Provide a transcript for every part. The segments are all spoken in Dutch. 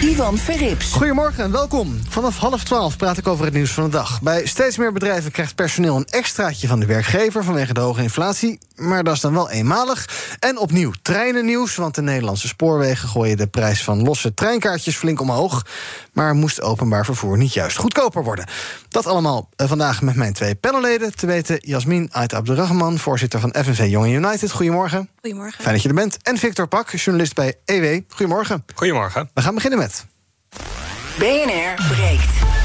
Ivan Verrips. Goedemorgen en welkom. Vanaf half twaalf praat ik over het nieuws van de dag. Bij steeds meer bedrijven krijgt personeel een extraatje van de werkgever vanwege de hoge inflatie. Maar dat is dan wel eenmalig. En opnieuw treinennieuws, want de Nederlandse spoorwegen gooien de prijs van losse treinkaartjes flink omhoog. Maar moest openbaar vervoer niet juist goedkoper worden? Dat allemaal eh, vandaag met mijn twee panelleden. Te weten Jasmin Ait Abdurrahman, voorzitter van FNV Young United. Goedemorgen. Goedemorgen. Fijn dat je er bent. En Victor Pak, journalist bij EW. Goedemorgen. Goedemorgen. We gaan beginnen met. BNR breekt.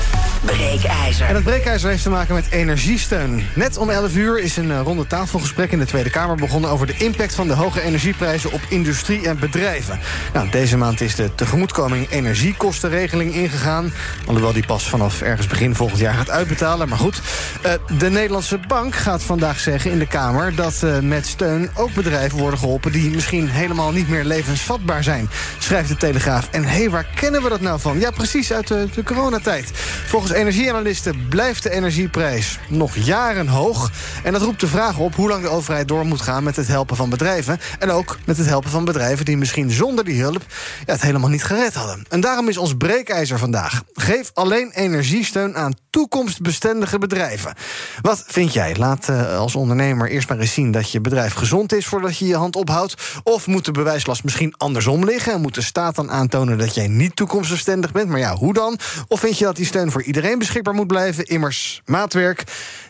Breekijzer. En het breekijzer heeft te maken met energiesteun. Net om 11 uur is een eh, ronde tafelgesprek in de Tweede Kamer begonnen over de impact van de hoge energieprijzen op industrie en bedrijven. Nou, deze maand is de tegemoetkoming energiekostenregeling ingegaan. Alhoewel die pas vanaf ergens begin volgend jaar gaat uitbetalen. Maar goed, eh, de Nederlandse Bank gaat vandaag zeggen in de Kamer dat eh, met steun ook bedrijven worden geholpen die misschien helemaal niet meer levensvatbaar zijn, schrijft de Telegraaf. En hé, hey, waar kennen we dat nou van? Ja, precies uit de, de coronatijd. Volgens energieanalisten blijft de energieprijs nog jaren hoog. En dat roept de vraag op hoe lang de overheid door moet gaan met het helpen van bedrijven. En ook met het helpen van bedrijven die misschien zonder die hulp ja, het helemaal niet gered hadden. En daarom is ons breekijzer vandaag. Geef alleen energiesteun aan toekomstbestendige bedrijven. Wat vind jij? Laat uh, als ondernemer eerst maar eens zien dat je bedrijf gezond is voordat je je hand ophoudt. Of moet de bewijslast misschien andersom liggen? En moet de staat dan aantonen dat jij niet toekomstbestendig bent? Maar ja, hoe dan? Of vind je dat die steun voor iedereen beschikbaar moet blijven? Immers maatwerk.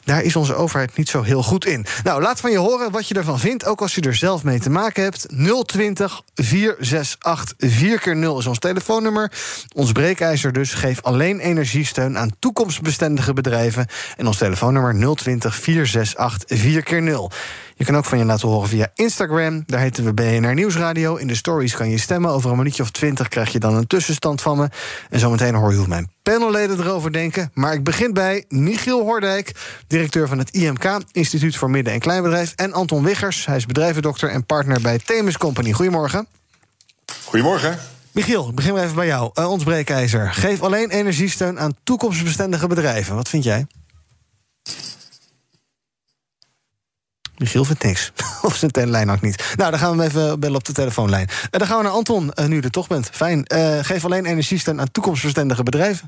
Daar is onze overheid niet zo heel goed in. Nou, laat van je horen wat je ervan vindt, ook als je er zelf mee te maken hebt. 020 468 4x0 is ons telefoonnummer. Ons breekijzer dus. Geef alleen energiesteun aan toekomstbestendige bedrijven. En ons telefoonnummer 020 468 4x0. Je kan ook van je laten horen via Instagram. Daar heten we BNR Nieuwsradio. In de stories kan je stemmen. Over een minuutje of twintig krijg je dan een tussenstand van me. En zometeen hoor je hoe mijn panelleden erover denken. Maar ik begin bij Michiel Hordijk, directeur van het IMK, Instituut voor Midden- en Kleinbedrijf. En Anton Wiggers, hij is bedrijvendokter en partner bij Themis Company. Goedemorgen. Goedemorgen. Michiel, ik begin maar even bij jou. Uh, ons breekijzer. Geef alleen energiesteun aan toekomstbestendige bedrijven. Wat vind jij? Michiel vindt niks. of zijn telelijn ook niet. Nou, dan gaan we hem even bellen op de telefoonlijn. En dan gaan we naar Anton, uh, nu je er toch bent. Fijn. Uh, geef alleen energiesteun aan toekomstbestendige bedrijven.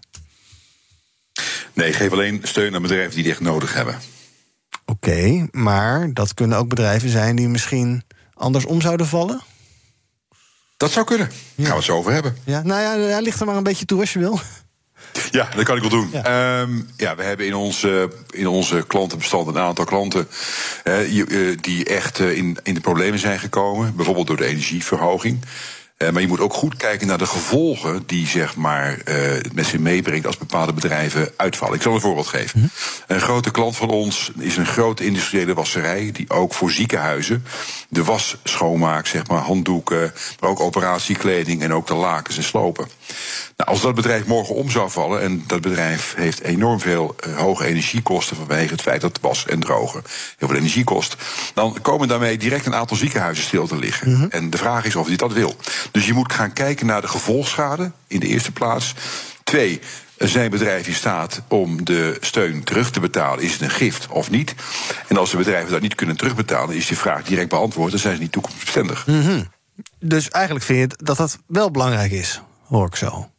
Nee, geef alleen steun aan bedrijven die dit echt nodig hebben. Oké, okay, maar dat kunnen ook bedrijven zijn die misschien anders om zouden vallen? Dat zou kunnen. Daar ja. gaan we het zo over hebben. Ja, nou ja, ja, ligt er maar een beetje toe als je wil. Ja, dat kan ik wel doen. Ja, um, ja we hebben in onze, in onze klantenbestand een aantal klanten uh, die echt uh, in, in de problemen zijn gekomen. Bijvoorbeeld door de energieverhoging. Uh, maar je moet ook goed kijken naar de gevolgen die zeg maar, het met zich meebrengt als bepaalde bedrijven uitvallen. Ik zal een voorbeeld geven. Mm -hmm. Een grote klant van ons is een grote industriële wasserij die ook voor ziekenhuizen de was schoonmaakt, zeg maar, handdoeken, maar ook operatiekleding en ook de lakens en slopen. Nou, als dat bedrijf morgen om zou vallen, en dat bedrijf heeft enorm veel uh, hoge energiekosten vanwege het feit dat het was en drogen heel veel energie kost, dan komen daarmee direct een aantal ziekenhuizen stil te liggen. Mm -hmm. En de vraag is of hij dat wil. Dus je moet gaan kijken naar de gevolgschade in de eerste plaats. Twee, zijn bedrijf in staat om de steun terug te betalen? Is het een gift of niet? En als de bedrijven dat niet kunnen terugbetalen, is die vraag direct beantwoord. Dan zijn ze niet toekomstbestendig. -hmm. Dus eigenlijk vind je dat dat wel belangrijk is, hoor ik zo.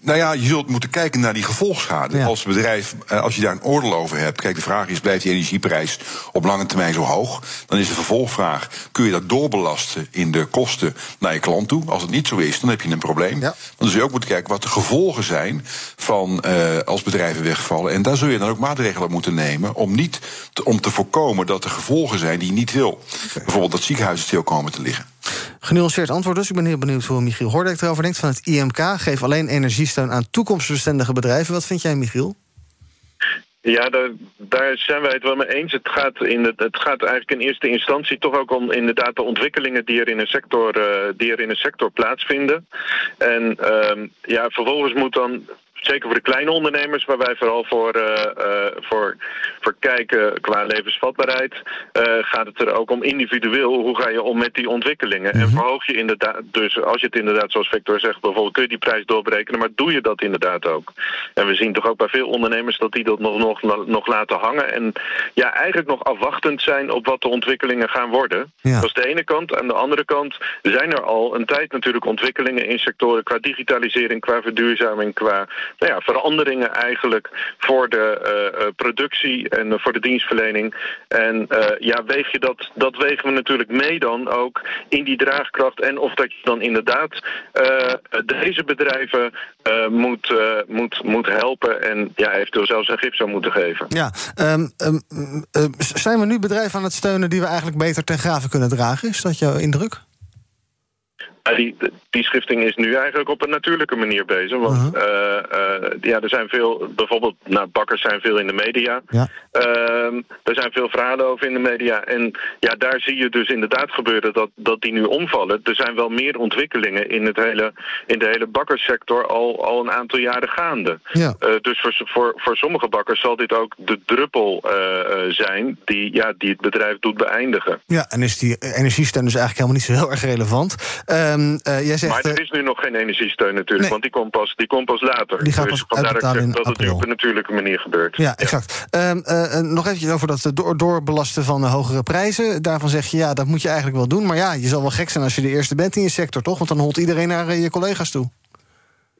Nou ja, je zult moeten kijken naar die gevolgschade. Ja. Als bedrijf, als je daar een oordeel over hebt. Kijk, de vraag is: blijft die energieprijs op lange termijn zo hoog? Dan is de vervolgvraag: kun je dat doorbelasten in de kosten naar je klant toe? Als het niet zo is, dan heb je een probleem. Ja. Dan zul je ook moeten kijken wat de gevolgen zijn van uh, als bedrijven wegvallen. En daar zul je dan ook maatregelen moeten nemen om niet te, om te voorkomen dat er gevolgen zijn die je niet wil. Okay. Bijvoorbeeld dat ziekenhuizen stil komen te liggen. Genuanceerd antwoord dus. Ik ben heel benieuwd hoe Michiel Hordek erover denkt. Van het IMK geef alleen energiesteun aan toekomstbestendige bedrijven. Wat vind jij, Michiel? Ja, daar, daar, zijn wij het wel mee eens. Het gaat, in de, het gaat eigenlijk in eerste instantie toch ook om inderdaad de ontwikkelingen die er in een sector, uh, die er in een sector plaatsvinden. En uh, ja, vervolgens moet dan zeker voor de kleine ondernemers, waar wij vooral voor, uh, uh, voor, voor kijken qua levensvatbaarheid, uh, gaat het er ook om individueel. Hoe ga je om met die ontwikkelingen? Mm -hmm. En verhoog je inderdaad, dus als je het inderdaad, zoals Victor zegt, bijvoorbeeld kun je die prijs doorberekenen, maar doe je dat inderdaad ook? En we zien toch ook bij veel ondernemers dat die dat nog, nog, nog laten hangen en ja, eigenlijk nog afwachtend zijn op wat de ontwikkelingen gaan worden. Ja. Dat is de ene kant. Aan de andere kant zijn er al een tijd natuurlijk ontwikkelingen in sectoren qua digitalisering, qua verduurzaming, qua nou ja, veranderingen eigenlijk voor de uh, productie en voor de dienstverlening. En uh, ja, weeg je dat, dat wegen we natuurlijk mee dan ook in die draagkracht. En of dat je dan inderdaad deze bedrijven moet, moet, moet helpen en ja, eventueel zelfs een gips zou moeten geven. Ja, um, um, um, zijn we nu bedrijven aan het steunen die we eigenlijk beter ten graven kunnen dragen? Is dat jouw indruk? Die, die schifting is nu eigenlijk op een natuurlijke manier bezig. Want uh -huh. uh, uh, ja, er zijn veel, bijvoorbeeld, nou, bakkers zijn veel in de media. Ja. er zijn veel verhalen over in de media. En ja, daar zie je dus inderdaad gebeuren dat, dat die nu omvallen. Er zijn wel meer ontwikkelingen in, het hele, in de hele bakkerssector al, al een aantal jaren gaande. Ja. dus voor, voor, voor sommige bakkers zal dit ook de druppel zijn die, ja, die het bedrijf doet beëindigen. Ja, en is die energiesteun dus eigenlijk helemaal niet zo heel erg relevant. Um, uh, jij zegt, maar er is nu nog geen energiesteun natuurlijk, nee. want die komt pas, die komt pas later. Die gaat dus pas vandaar dat, in dat het nu op een natuurlijke manier gebeurt. Ja, exact. Um, uh, nog eventjes over dat door, doorbelasten van hogere prijzen. Daarvan zeg je, ja, dat moet je eigenlijk wel doen. Maar ja, je zal wel gek zijn als je de eerste bent in je sector, toch? Want dan holt iedereen naar je collega's toe.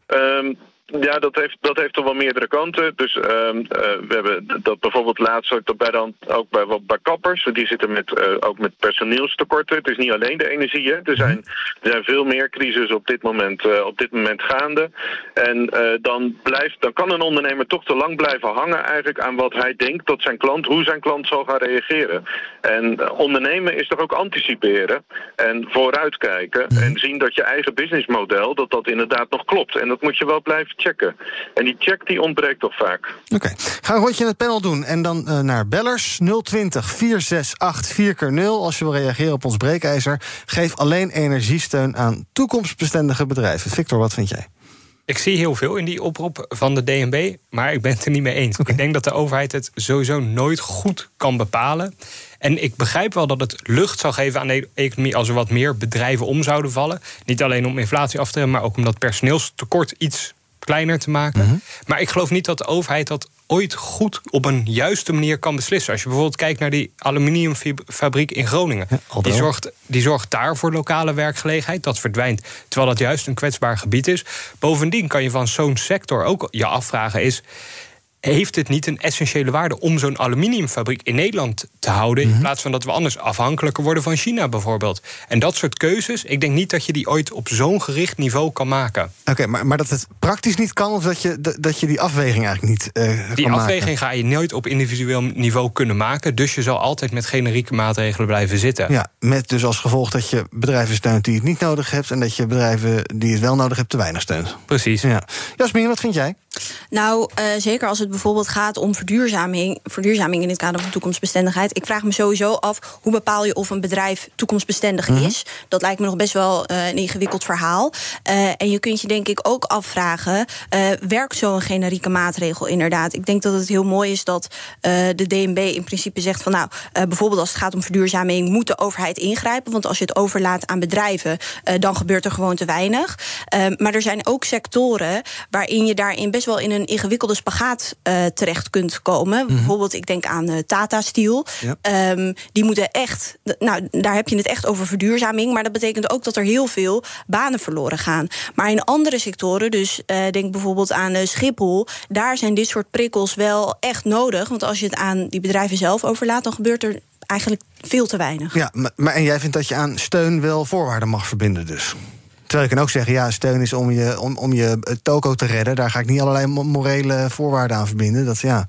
Um, ja, dat heeft, dat heeft toch wel meerdere kanten. Dus uh, uh, we hebben dat bijvoorbeeld laatst ook bij, dan, ook bij, bij kappers. Die zitten met, uh, ook met personeelstekorten. Het is niet alleen de energie. Hè. Er, zijn, er zijn veel meer crisis op dit moment, op dit moment gaande. En dan, blijft, dan kan een ondernemer toch te lang blijven hangen eigenlijk aan wat hij denkt dat zijn klant, hoe zijn klant zal gaan reageren. En ondernemen is toch ook anticiperen en vooruitkijken. En zien dat je eigen businessmodel, dat dat inderdaad nog klopt. En dat moet je wel blijven checken. En die check die ontbreekt toch vaak. Oké, okay. ga een rondje in het panel doen. En dan uh, naar bellers 020 468 4x0. Als je wil reageren op ons breekijzer. Geef alleen energiesteun aan toekomstbestendige bedrijven. Victor, wat vind jij? Ik zie heel veel in die oproep van de DNB, maar ik ben het er niet mee eens. Okay. Ik denk dat de overheid het sowieso nooit goed kan bepalen. En ik begrijp wel dat het lucht zou geven aan de economie als er wat meer bedrijven om zouden vallen. Niet alleen om inflatie af te remmen, maar ook omdat personeelstekort iets kleiner te maken. Mm -hmm. Maar ik geloof niet dat de overheid dat ooit goed op een juiste manier kan beslissen. Als je bijvoorbeeld kijkt naar die aluminiumfabriek in Groningen. Ja, die, zorgt, die zorgt daar voor lokale werkgelegenheid. Dat verdwijnt, terwijl dat juist een kwetsbaar gebied is. Bovendien kan je van zo'n sector ook je afvragen is heeft het niet een essentiële waarde om zo'n aluminiumfabriek in Nederland te houden, mm -hmm. in plaats van dat we anders afhankelijker worden van China bijvoorbeeld. En dat soort keuzes, ik denk niet dat je die ooit op zo'n gericht niveau kan maken. Oké, okay, maar, maar dat het praktisch niet kan, of dat je, dat je die afweging eigenlijk niet. Uh, die afweging maken. ga je nooit op individueel niveau kunnen maken. Dus je zal altijd met generieke maatregelen blijven zitten. Ja, met dus als gevolg dat je bedrijven steunt die het niet nodig hebt, en dat je bedrijven die het wel nodig hebt te weinig steunt. Precies. Ja. Jasmin, wat vind jij? Nou, uh, zeker als het bijvoorbeeld gaat om verduurzaming, verduurzaming in het kader van toekomstbestendigheid. Ik vraag me sowieso af hoe bepaal je of een bedrijf toekomstbestendig mm -hmm. is. Dat lijkt me nog best wel uh, een ingewikkeld verhaal. Uh, en je kunt je denk ik ook afvragen: werkt zo'n generieke maatregel inderdaad? Ik denk dat het heel mooi is dat de DNB in principe zegt van nou, bijvoorbeeld als het gaat om verduurzaming, moet de overheid ingrijpen. Want als je het overlaat aan bedrijven, dan gebeurt er gewoon te weinig. maar er zijn ook sectoren waarin je daarin best wel in een ingewikkelde spagaat uh, terecht kunt komen. Mm -hmm. Bijvoorbeeld, ik denk aan uh, Tata Steel. Ja. Um, die moeten echt, nou, daar heb je het echt over verduurzaming. Maar dat betekent ook dat er heel veel banen verloren gaan. Maar in andere sectoren, dus uh, denk bijvoorbeeld aan Schiphol, daar zijn dit soort prikkels wel echt nodig. Want als je het aan die bedrijven zelf overlaat, dan gebeurt er eigenlijk veel te weinig. Ja, maar, maar en jij vindt dat je aan steun wel voorwaarden mag verbinden, dus? Terwijl je kan ook zeggen, ja, steun is om je, om, om je toko te redden. Daar ga ik niet allerlei morele voorwaarden aan verbinden. Dat, ja.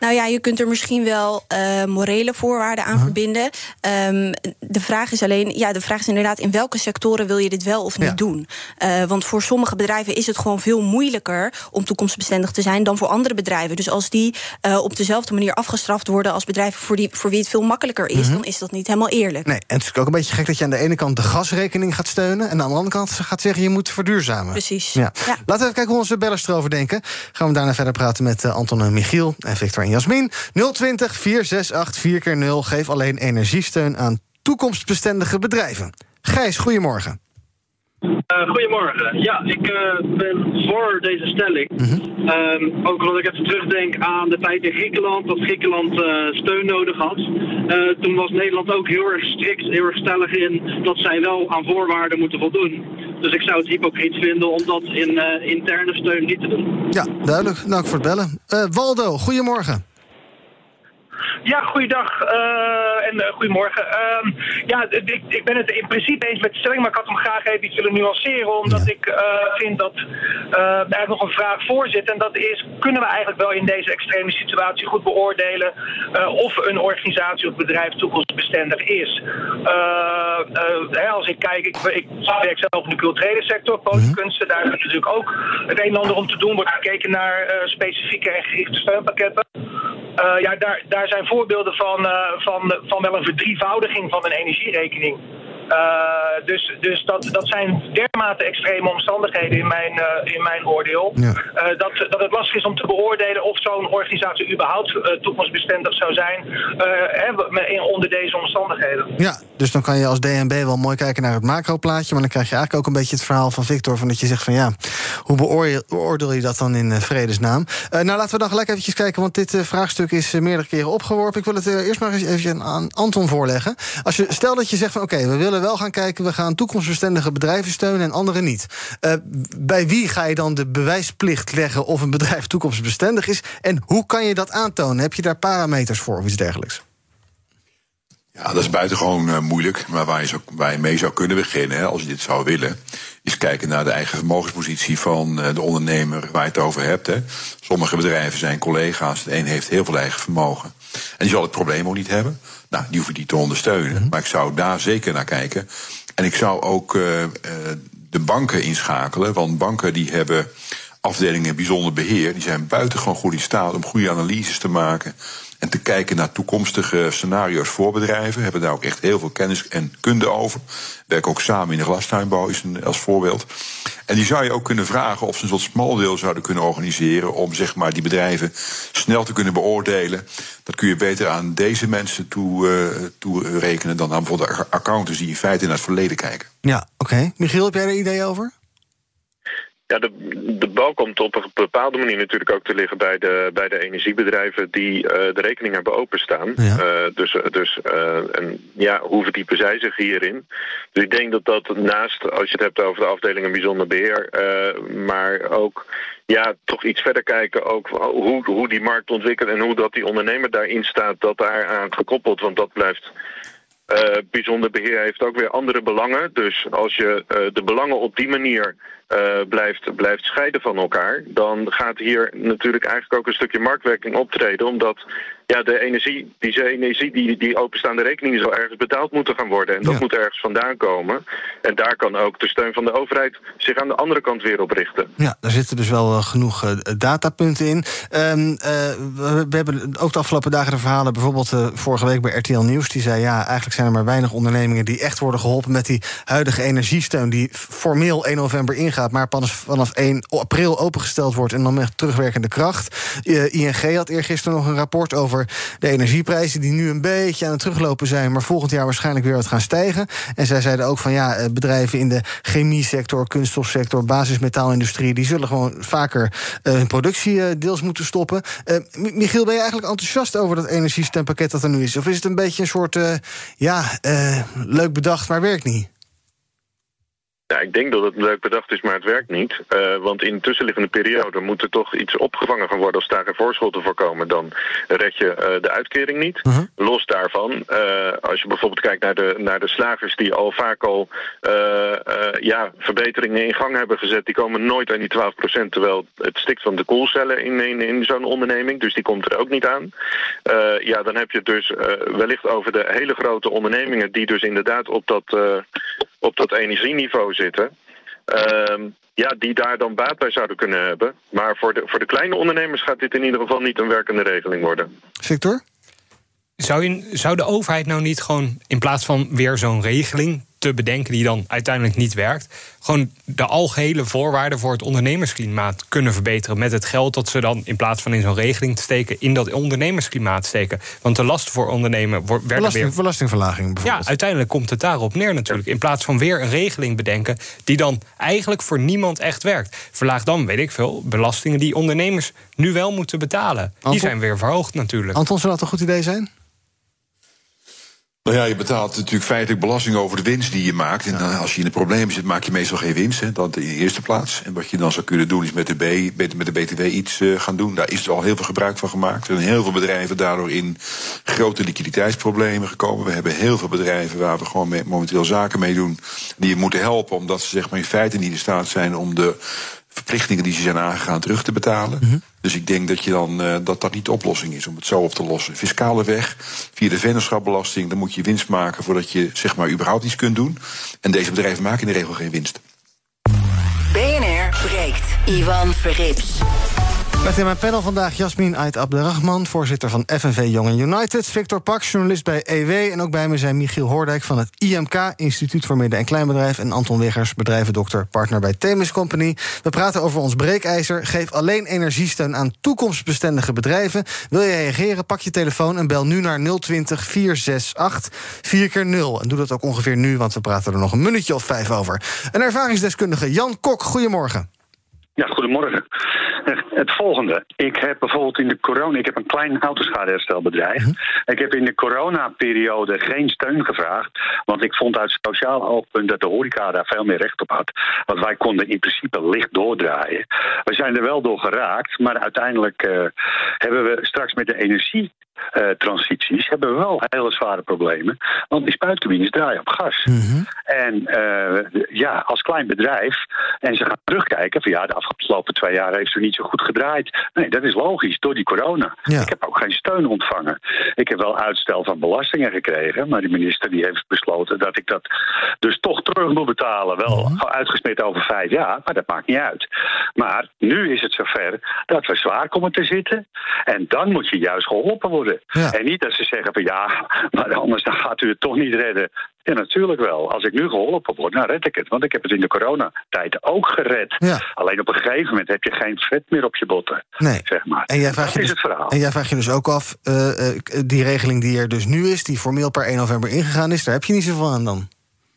Nou ja, je kunt er misschien wel uh, morele voorwaarden aan uh -huh. verbinden. Um, de vraag is alleen, ja, de vraag is inderdaad in welke sectoren wil je dit wel of niet ja. doen? Uh, want voor sommige bedrijven is het gewoon veel moeilijker om toekomstbestendig te zijn dan voor andere bedrijven. Dus als die uh, op dezelfde manier afgestraft worden als bedrijven voor, die, voor wie het veel makkelijker is, -huh. dan is dat niet helemaal eerlijk. Nee, en het is ook een beetje gek dat je aan de ene kant de gasrekening gaat steunen en aan de andere kant gaat zeggen je moet verduurzamen. Precies. Ja. Ja. Laten we even kijken hoe onze bellers erover denken. Gaan we daarna verder praten met Anton en Michiel en Victor en Jasmin. 020 468 4 keer 0 Geef alleen energiesteun aan toekomstbestendige bedrijven. Gijs, goedemorgen. Uh, goedemorgen. Ja, ik uh, ben voor deze stelling. -hmm. um, ook omdat ik even terugdenk aan de tijd in Griekenland, dat Griekenland uh, steun nodig had. toen was Nederland ook heel erg strikt, heel erg stellig in dat zij wel aan voorwaarden moeten voldoen. Dus ik zou het hypocriet vinden om dat in interne steun niet te doen. Ja, duidelijk. Dank voor het bellen. Waldo, goedemorgen. Ja, goeiedag uh, en uh, goedemorgen. Uh, ja, ik, ik, ben het in principe eens met de stelling, maar ik had hem graag even iets willen nuanceren. Omdat ja. ik uh, vind dat er nog een vraag voor zit. En dat is, kunnen we eigenlijk wel in deze extreme situatie goed beoordelen of een organisatie of bedrijf toekomstbestendig is? Hè, als ik kijk, ik, ik werk zelf in de culturele sector, podiumkunsten, daar is natuurlijk ook het een en ander om te doen. Wordt gekeken naar specifieke en gerichte steunpakketten. Ja, daar, daar zijn voorbeelden van, uh, van, van wel een verdrievoudiging van een energierekening. Uh, dus dus dat, dat zijn dermate extreme omstandigheden in mijn, uh, in mijn oordeel. Ja. Uh, dat, dat het lastig is om te beoordelen of zo'n organisatie überhaupt toekomstbestendig zou zijn hè, onder deze omstandigheden. Ja, dus dan kan je als DNB wel mooi kijken naar het macroplaatje. Maar dan krijg je eigenlijk ook een beetje het verhaal van Victor. Van dat je zegt van ja, hoe beoordeel, beoordeel je dat dan in vredesnaam? nou, laten we dan gelijk eventjes kijken. Want dit vraagstuk is meerdere keren opgeworpen. Ik wil het eerst maar eens even aan Anton voorleggen. Als je, stel dat je zegt van oké, okay, we willen wel gaan kijken... we gaan toekomstbestendige bedrijven steunen en andere niet. Uh, bij wie ga je dan de bewijsplicht leggen... of een bedrijf toekomstbestendig is? En hoe kan je dat aantonen? Heb je daar parameters voor of iets dergelijks? Ja, dat is buitengewoon uh, moeilijk. Maar waar je, zo, waar je mee zou kunnen beginnen, hè, als je dit zou willen... is kijken naar de eigen vermogenspositie van uh, de ondernemer waar je het over hebt. Hè. Sommige bedrijven zijn collega's. De een heeft heel veel eigen vermogen. En die zal het probleem ook niet hebben. Nou, die hoef je niet te ondersteunen. Mm -hmm. Maar ik zou daar zeker naar kijken. En ik zou ook uh, uh, de banken inschakelen. Want banken die hebben afdelingen bijzonder beheer. Die zijn buitengewoon goed in staat om goede analyses te maken. En te kijken naar toekomstige scenario's voor bedrijven. Hebben daar ook echt heel veel kennis en kunde over. Werken ook samen in de glastuinbouw is een, als voorbeeld. En die zou je ook kunnen vragen of ze een soort smaldeel zouden kunnen organiseren. om zeg maar die bedrijven snel te kunnen beoordelen. Dat kun je beter aan deze mensen toe, uh, toe rekenen dan aan bijvoorbeeld accountants die in feite naar het verleden kijken. Ja, oké. Michiel, heb jij er een idee over? Ja, de, de bal komt op een bepaalde manier natuurlijk ook te liggen bij de, bij de energiebedrijven die uh, de rekening hebben openstaan. Ja. Uh, dus dus uh, en ja, hoe verdiepen zij zich hierin? Dus ik denk dat dat naast, als je het hebt over de afdelingen bijzonder beheer, maar ook ja, toch iets verder kijken ook hoe, hoe die markt ontwikkelt en hoe dat die ondernemer daarin staat, dat daar aan gekoppeld, want dat blijft uh, bijzonder beheer heeft ook weer andere belangen. Dus als je uh, de belangen op die manier uh, blijft, blijft scheiden van elkaar... dan gaat hier natuurlijk eigenlijk ook een stukje marktwerking optreden... omdat ja, de energie, die energie, die, die openstaande rekeningen zal ergens betaald moeten gaan worden. En dat ja. moet ergens vandaan komen. En daar kan ook de steun van de overheid zich aan de andere kant weer op richten. Ja, daar zitten dus wel uh, genoeg uh, datapunten in. Um, uh, we, we, hebben ook de afgelopen dagen de verhalen, bijvoorbeeld vorige week bij RTL Nieuws, die zei ja, eigenlijk zijn er maar weinig ondernemingen die echt worden geholpen met die huidige energiesteun, die formeel 1 november ingaat, maar pas vanaf 1 april opengesteld wordt en dan met terugwerkende kracht. ING had eergisteren nog een rapport over de energieprijzen die nu een beetje aan het teruglopen zijn, maar volgend jaar waarschijnlijk weer wat gaan stijgen. En zij zeiden ook van ja, bedrijven in de chemiesector, kunststofsector, basismetaalindustrie, die zullen gewoon vaker uh, hun productie uh, deels moeten stoppen. Michiel, ben je eigenlijk enthousiast over dat energiestempakket dat er nu is? Of is het een beetje een soort ja, leuk bedacht, maar werkt niet? Ja, ik denk dat het leuk bedacht is, maar het werkt niet. Uh, want in de tussenliggende periode moet er toch iets opgevangen gaan worden. Als daar geen voorschotten voorkomen, dan red je uh, de uitkering niet. Uh -huh. Los daarvan, uh, als je bijvoorbeeld kijkt naar de, naar de slagers die al vaak al ja, verbeteringen in gang hebben gezet, die komen nooit aan die 12%, terwijl het stikt van de koelcellen in, in, in zo'n onderneming. Dus die komt er ook niet aan. ja, dan heb je het dus wellicht over de hele grote ondernemingen die dus inderdaad op dat, op dat energieniveau zitten. Uh, ja, die daar dan baat bij zouden kunnen hebben. Maar voor de, voor de kleine ondernemers gaat dit in ieder geval niet een werkende regeling worden. Victor? Zou, je, zou de overheid nou niet gewoon in plaats van weer zo'n regeling te bedenken die dan uiteindelijk niet werkt. Gewoon de algehele voorwaarden voor het ondernemersklimaat kunnen verbeteren. Met het geld dat ze dan in plaats van in zo'n regeling te steken, in dat ondernemersklimaat steken. Want de last voor ondernemen wordt Belasting, weer. Belastingverlaging bijvoorbeeld. Ja, uiteindelijk komt het daarop neer natuurlijk. In plaats van weer een regeling bedenken die dan eigenlijk voor niemand echt werkt. Verlaag dan, weet ik veel, belastingen die ondernemers nu wel moeten betalen. Anton? Die zijn weer verhoogd natuurlijk. Anton, zou dat een goed idee zijn? Nou ja, je betaalt natuurlijk feitelijk belasting over de winst die je maakt. En ja. als je in een probleem zit, maak je meestal geen winst. Hè, dat in de eerste plaats. En wat je dan zou kunnen doen, is met de, B, met de BTW iets uh, gaan doen. Daar is er al heel veel gebruik van gemaakt. Er zijn heel veel bedrijven daardoor in grote liquiditeitsproblemen gekomen. We hebben heel veel bedrijven waar we gewoon mee, momenteel zaken mee doen. Die je moeten helpen, omdat ze zeg maar, in feite niet in staat zijn om de verplichtingen die ze zijn aangegaan terug te betalen. Mm -hmm. Dus ik denk dat je dan uh, dat dat niet de oplossing is om het zo op te lossen. Fiscale weg, via de vennootschapbelasting, dan moet je winst maken voordat je zeg maar überhaupt iets kunt doen. En deze bedrijven maken in de regel geen winst. BNR breekt. Ivan Verrips. Met in mijn panel vandaag Jasmin Ait Abderrahman, voorzitter van FNV Jongen United. Victor Pak, journalist bij EW. En ook bij me zijn Michiel Hoordijk van het IMK, Instituut voor Midden- en Kleinbedrijf. En Anton Wiggers, bedrijvendokter, partner bij Themis Company. We praten over ons breekijzer. Geef alleen energiesteun aan toekomstbestendige bedrijven. Wil je reageren? Pak je telefoon en bel nu naar 020 468 4 keer 0 En doe dat ook ongeveer nu, want we praten er nog een minuutje of vijf over. Een ervaringsdeskundige, Jan Kok, goedemorgen. Ja, goedemorgen. Het volgende. Ik heb bijvoorbeeld in de corona... Ik heb een klein autoschadeherstelbedrijf. -hmm. Ik heb in de coronaperiode geen steun gevraagd. Want ik vond uit sociaal oogpunt dat de horeca daar veel meer recht op had. Want wij konden in principe licht doordraaien. We zijn er wel door geraakt. Maar uiteindelijk uh, hebben we straks met de energie... Uh, transities hebben we wel hele zware problemen. Want die spuitcabines draaien op gas. Mm -hmm. En uh, ja, als klein bedrijf. En ze gaan terugkijken van ja, de afgelopen twee jaar heeft u niet zo goed gedraaid. Nee, dat is logisch, door die corona. Ja. Ik heb ook geen steun ontvangen. Ik heb wel uitstel van belastingen gekregen. Maar de minister die heeft besloten dat ik dat dus toch terug moet betalen. Wel mm -hmm. uitgesmeerd over vijf jaar, maar dat maakt niet uit. Maar nu is het zover dat we zwaar komen te zitten. En dan moet je juist geholpen worden. Ja. En niet dat ze zeggen van ja, maar anders dan gaat u het toch niet redden. Ja, natuurlijk wel. Als ik nu geholpen word, dan red ik het. Want ik heb het in de coronatijd ook gered. Ja. Alleen op een gegeven moment heb je geen vet meer op je botten. Nee. Zeg maar. En jij vraagt dat je is dus, het verhaal. En jij vraagt je dus ook af, uh, uh, die regeling die er dus nu is... die formeel per 1 november ingegaan is, daar heb je niet zoveel aan dan?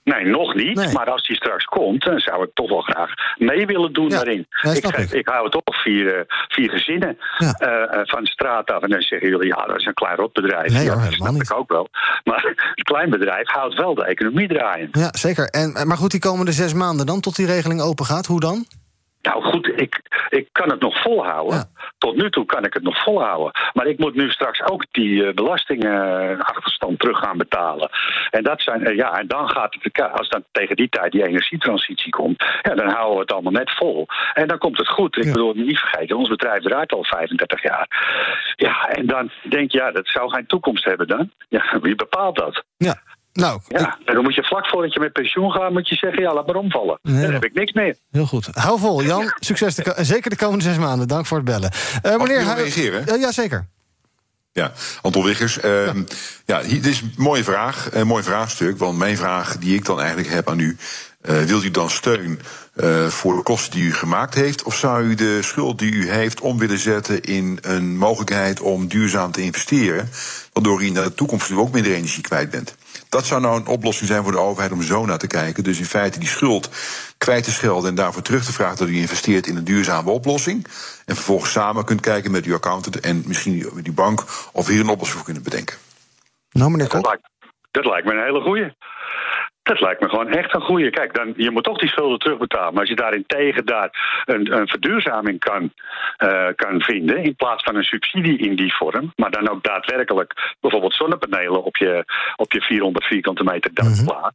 Nee, nog niet. Nee. Maar als die straks komt, dan zou ik toch wel graag mee willen doen ja, daarin. Ja, ik, ik. ik hou het toch vier, vier gezinnen ja. uh, van de straat af. En dan zeggen jullie, ja, dat is een klein rotbedrijf. Nee, hoor, dat snap niet. ik ook wel. Maar een klein bedrijf houdt wel de economie draaien. Ja, zeker. En, maar goed, die komende zes maanden dan, tot die regeling open gaat, hoe dan? Nou goed, ik, ik kan het nog volhouden. Tot nu toe kan ik het nog volhouden. Maar ik moet nu straks ook die uh, belastingachterstand uh, terug gaan betalen. En, dat zijn, uh, ja, en dan gaat het, als dan tegen die tijd die energietransitie komt, ja, dan houden we het allemaal net vol. En dan komt het goed. Ik bedoel, niet vergeten, ons bedrijf draait al 35 jaar. Ja, en dan denk je, ja, dat zou geen toekomst hebben dan. Ja, wie bepaalt dat? Ja. Nou, ja, ik... en dan moet je vlak voordat je met pensioen gaat, moet je zeggen, ja, laat maar omvallen. Nee, dan heb ik niks meer. Heel goed. Hou vol, Jan. Ja. Succes, de zeker de komende zes maanden. Dank voor het bellen. Uh, meneer, Mag reageren? Uh, ja, zeker. Ja, Anton Wiggers. Uh, ja. ja, dit is een mooie vraag, een mooi vraagstuk. Want mijn vraag die ik dan eigenlijk heb aan u... Uh, wilt u dan steun uh, voor de kosten die u gemaakt heeft? Of zou u de schuld die u heeft om willen zetten in een mogelijkheid om duurzaam te investeren? Waardoor u in de toekomst ook minder energie kwijt bent. Dat zou nou een oplossing zijn voor de overheid om zo naar te kijken. Dus in feite die schuld kwijt te schelden en daarvoor terug te vragen dat u investeert in een duurzame oplossing. En vervolgens samen kunt kijken met uw accountant en misschien met die bank of hier een oplossing voor kunnen bedenken. Nou, meneer Kok. Dat lijkt, dat lijkt me een hele goeie. Dat lijkt me gewoon echt een goede. Kijk, dan, je moet toch die schulden terugbetalen. Maar als je daarentegen daar een, een verduurzaming kan, uh, kan vinden, in plaats van een subsidie in die vorm, maar dan ook daadwerkelijk bijvoorbeeld zonnepanelen op je, op je 400 vierkante meter dak mm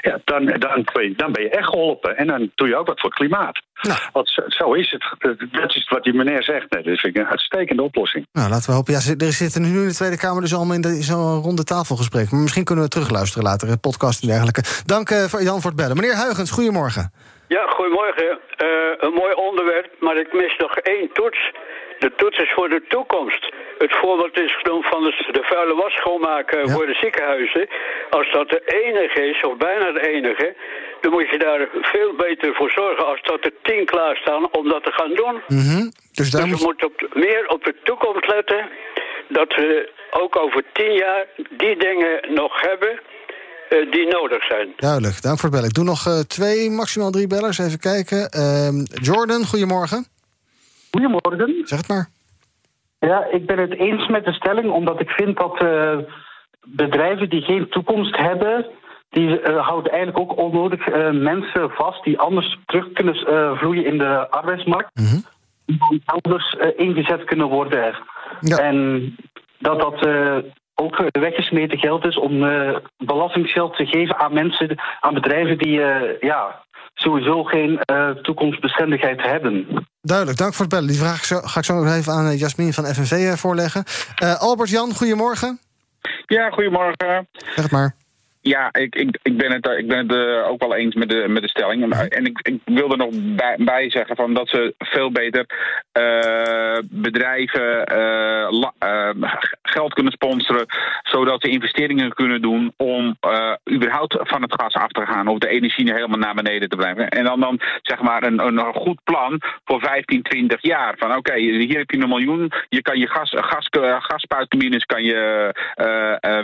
ja, dan, dan, dan ben je echt geholpen. En dan doe je ook wat voor het klimaat. Nou. Want zo, zo, is het. Dat is wat die meneer zegt. Nee, dat vind ik een uitstekende oplossing. Nou, laten we hopen. Ja, er zitten nu in de Tweede Kamer dus allemaal in zo'n ronde tafelgesprek. Maar misschien kunnen we terugluisteren later, een podcast en dergelijke. Dank uh, Jan voor het bellen. Meneer Huigens, goedemorgen. Ja, goedemorgen. Uh, een mooi onderwerp, maar ik mis nog één toets. De toets is voor de toekomst. Het voorbeeld is genoemd van de, vuile was schoonmaken voor de ziekenhuizen. Als dat de enige is, of bijna de enige, dan moet je daar veel beter voor zorgen als dat er tien klaarstaan om dat te gaan doen. Mm Dus, daar dus we moeten op meer op de toekomst letten. Dat we ook over tien jaar die dingen nog hebben uh, die nodig zijn. Duidelijk, dank voor het bellen. Ik doe nog uh, twee, maximaal drie bellers. Even kijken. Uh, Jordan, goedemorgen. Goedemorgen. Zeg het maar. Ja, ik ben het eens met de stelling, omdat ik vind dat uh, bedrijven die geen toekomst hebben, die houden eigenlijk ook onnodig mensen vast die anders terug kunnen vloeien in de arbeidsmarkt. Mm -hmm. Die anders ingezet kunnen worden. Ja. En dat dat ook weggesmeten geld is om uh, belastingsgeld te geven aan mensen, aan bedrijven die uh, ja, sowieso geen uh, toekomstbestendigheid hebben. Duidelijk, dank voor het bellen. Die vraag ga ik zo nog even aan Jasmin van FNV voorleggen. Albert Jan, goedemorgen. Ja, goedemorgen. Zeg het maar. Ja, ik, ik, ik ben het, ik ben het uh, ook wel eens met de, met de stelling. En, en ik, ik wil er nog bij, bij, zeggen van dat ze veel beter uh, bedrijven uh, geld kunnen sponsoren. Zodat ze investeringen kunnen doen om überhaupt van het gas af te gaan. Of de energie helemaal naar beneden te blijven. En dan, dan zeg maar een, een goed plan voor 15, 20 jaar. Van oké, okay, hier heb je een miljoen. Je kan je gas, gas, gaspuitturbines kan je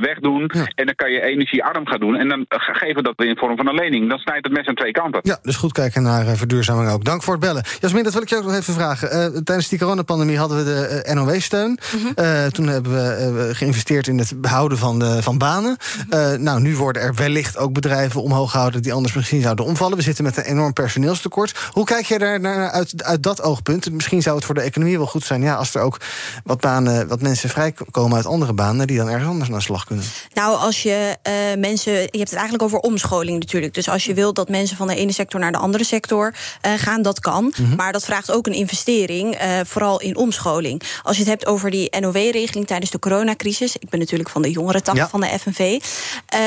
wegdoen. Ja. En dan kan je energiearm gaat doen. En dan geven we dat in vorm van een lening. Dan snijdt het mes aan twee kanten. Ja, dus goed kijken naar uh, verduurzaming ook. Dank voor het bellen. Jasmin, dat wil ik je ook nog even vragen. Uh, tijdens die coronapandemie hadden we de uh, NOW-steun. Mm -hmm. toen hebben we geïnvesteerd in het behouden van, de, van banen. Mm nou, nu worden er wellicht ook bedrijven omhoog gehouden... die anders misschien zouden omvallen. We zitten met een enorm personeelstekort. Hoe kijk je daar naar uit, uit dat oogpunt? Misschien zou het voor de economie wel goed zijn... Ja, als er ook wat, banen, wat mensen vrijkomen uit andere banen... die dan ergens anders naar de slag kunnen. Nou, als je mensen je hebt het eigenlijk over omscholing natuurlijk. Dus als je wilt dat mensen van de ene sector naar de andere sector uh, gaan, dat kan. Mm -hmm. Maar dat vraagt ook een investering, uh, vooral in omscholing. Als je het hebt over die NOW-regeling tijdens de coronacrisis. Ik ben natuurlijk van de jongere tak ja. van de FNV.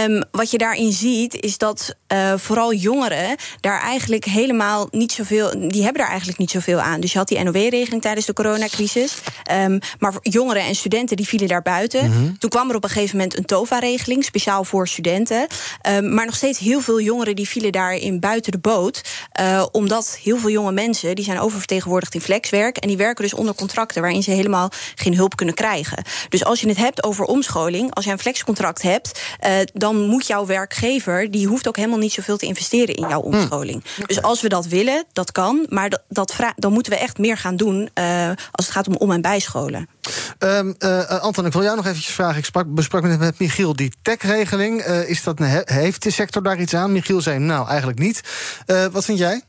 Um, wat je daarin ziet, is dat uh, vooral jongeren daar eigenlijk helemaal niet zoveel. Die hebben daar eigenlijk niet zoveel aan. Dus je had die NOW-regeling tijdens de coronacrisis. Um, maar jongeren en studenten die vielen daar buiten. Mm -hmm. Toen kwam er op een gegeven moment een TOVA-regeling, speciaal voor studenten. Um, maar nog steeds heel veel jongeren die vielen daarin buiten de boot. Uh, omdat heel veel jonge mensen die zijn oververtegenwoordigd in flexwerk. En die werken dus onder contracten waarin ze helemaal geen hulp kunnen krijgen. Dus als je het hebt over omscholing, als je een flexcontract hebt, uh, dan moet jouw werkgever, die hoeft ook helemaal niet zoveel te investeren in jouw omscholing. Hm. Dus als we dat willen, dat kan. Maar dat, dat dan moeten we echt meer gaan doen uh, als het gaat om om- en bijscholen. Um, Anton, ik wil jou nog eventjes vragen. Ik sprak, besprak met, met Michiel die tech-regeling. Uh, is dat, heeft de sector daar iets aan? Michiel zei nou eigenlijk niet. Uh, wat vind jij?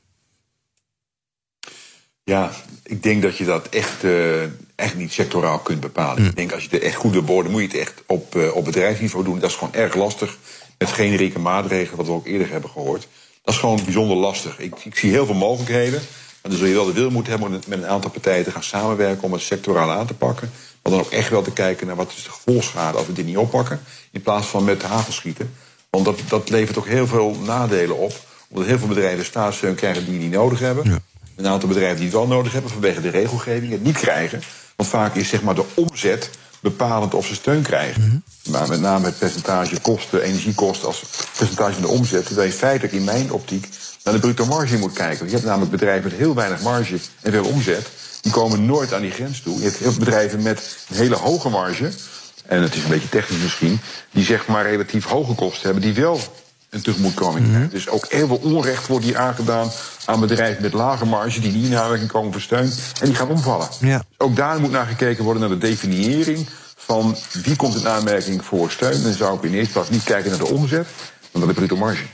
Ja, ik denk dat je dat echt, uh, echt niet sectoraal kunt bepalen. Mm. Ik denk als je het echt goed wil worden, moet je het echt op, uh, op bedrijfsniveau doen. Dat is gewoon erg lastig. Met generieke maatregelen, wat we ook eerder hebben gehoord. Dat is gewoon bijzonder lastig. Ik, ik zie heel veel mogelijkheden. Maar dan zul je wel de wil moeten hebben om met een aantal partijen te gaan samenwerken om het sectoraal aan te pakken. Maar dan ook echt wel te kijken naar wat is de gevolgschade als we dit niet oppakken. In plaats van met hagel schieten. Want dat, dat levert ook heel veel nadelen op. Omdat heel veel bedrijven staatssteun krijgen die niet nodig hebben. Ja. Een aantal bedrijven die het wel nodig hebben vanwege de regelgeving het niet krijgen. Want vaak is zeg maar de omzet bepalend of ze steun krijgen. Mm -hmm. Maar met name het percentage kosten, energiekosten als percentage van de omzet. Terwijl je feitelijk in mijn optiek naar de bruto marge moet kijken. Je hebt namelijk bedrijven met heel weinig marge en veel omzet. Die komen nooit aan die grens toe. Je hebt heel bedrijven met een hele hoge marge en het is een beetje technisch misschien, die zeg maar relatief hoge kosten hebben, die wel een tegemoetkoming. Mm -hmm. Dus ook heel veel onrecht wordt hier aangedaan aan bedrijven met lage marge, die niet in aanmerking komen voor steun, en die gaan omvallen. Ja. Ook daar moet naar gekeken worden naar de definiëring van wie komt in aanmerking voor steun. Dan zou ik in eerste plaats niet kijken naar de omzet, maar naar de bruto marge.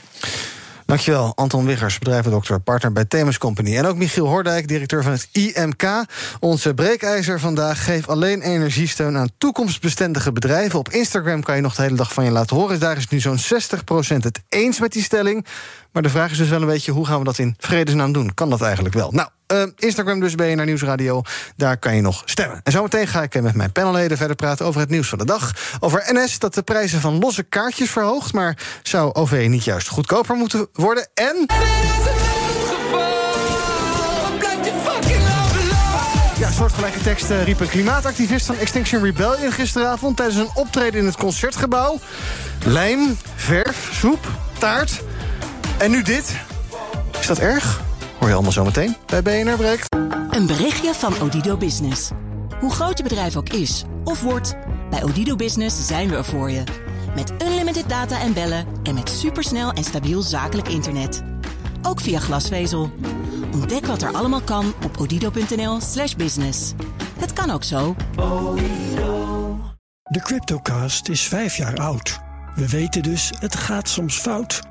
Dankjewel, Anton Wiggers, bedrijvendokter, partner bij Themis Company. En ook Michiel Hordijk, directeur van het IMK. Onze breekijzer vandaag geeft alleen energiesteun aan toekomstbestendige bedrijven. Op Instagram kan je nog de hele dag van je laten horen. Daar is nu zo'n 60% het eens met die stelling. Maar de vraag is dus wel een beetje, hoe gaan we dat in vredesnaam doen? Kan dat eigenlijk wel? Nou, uh, Instagram dus BNR Nieuwsradio. Daar kan je nog stemmen. En zometeen ga ik met mijn panelleden verder praten over het nieuws van de dag. Over NS dat de prijzen van losse kaartjes verhoogt. Maar zou OV niet juist goedkoper moeten worden? En... Ja, soortgelijke teksten riep een klimaatactivist van Extinction Rebellion gisteravond tijdens een optreden in het concertgebouw. Lijm, verf, soep, taart. En nu dit. Is dat erg? Hoor je allemaal zometeen bij BNR Breekt. Een berichtje van Odido Business. Hoe groot je bedrijf ook is of wordt, bij Odido Business zijn we er voor je. Met unlimited data en bellen en met supersnel en stabiel zakelijk internet. Ook via glasvezel. Ontdek wat er allemaal kan op odido.nl/slash business. Het kan ook zo. De Cryptocast is vijf jaar oud. We weten dus, het gaat soms fout.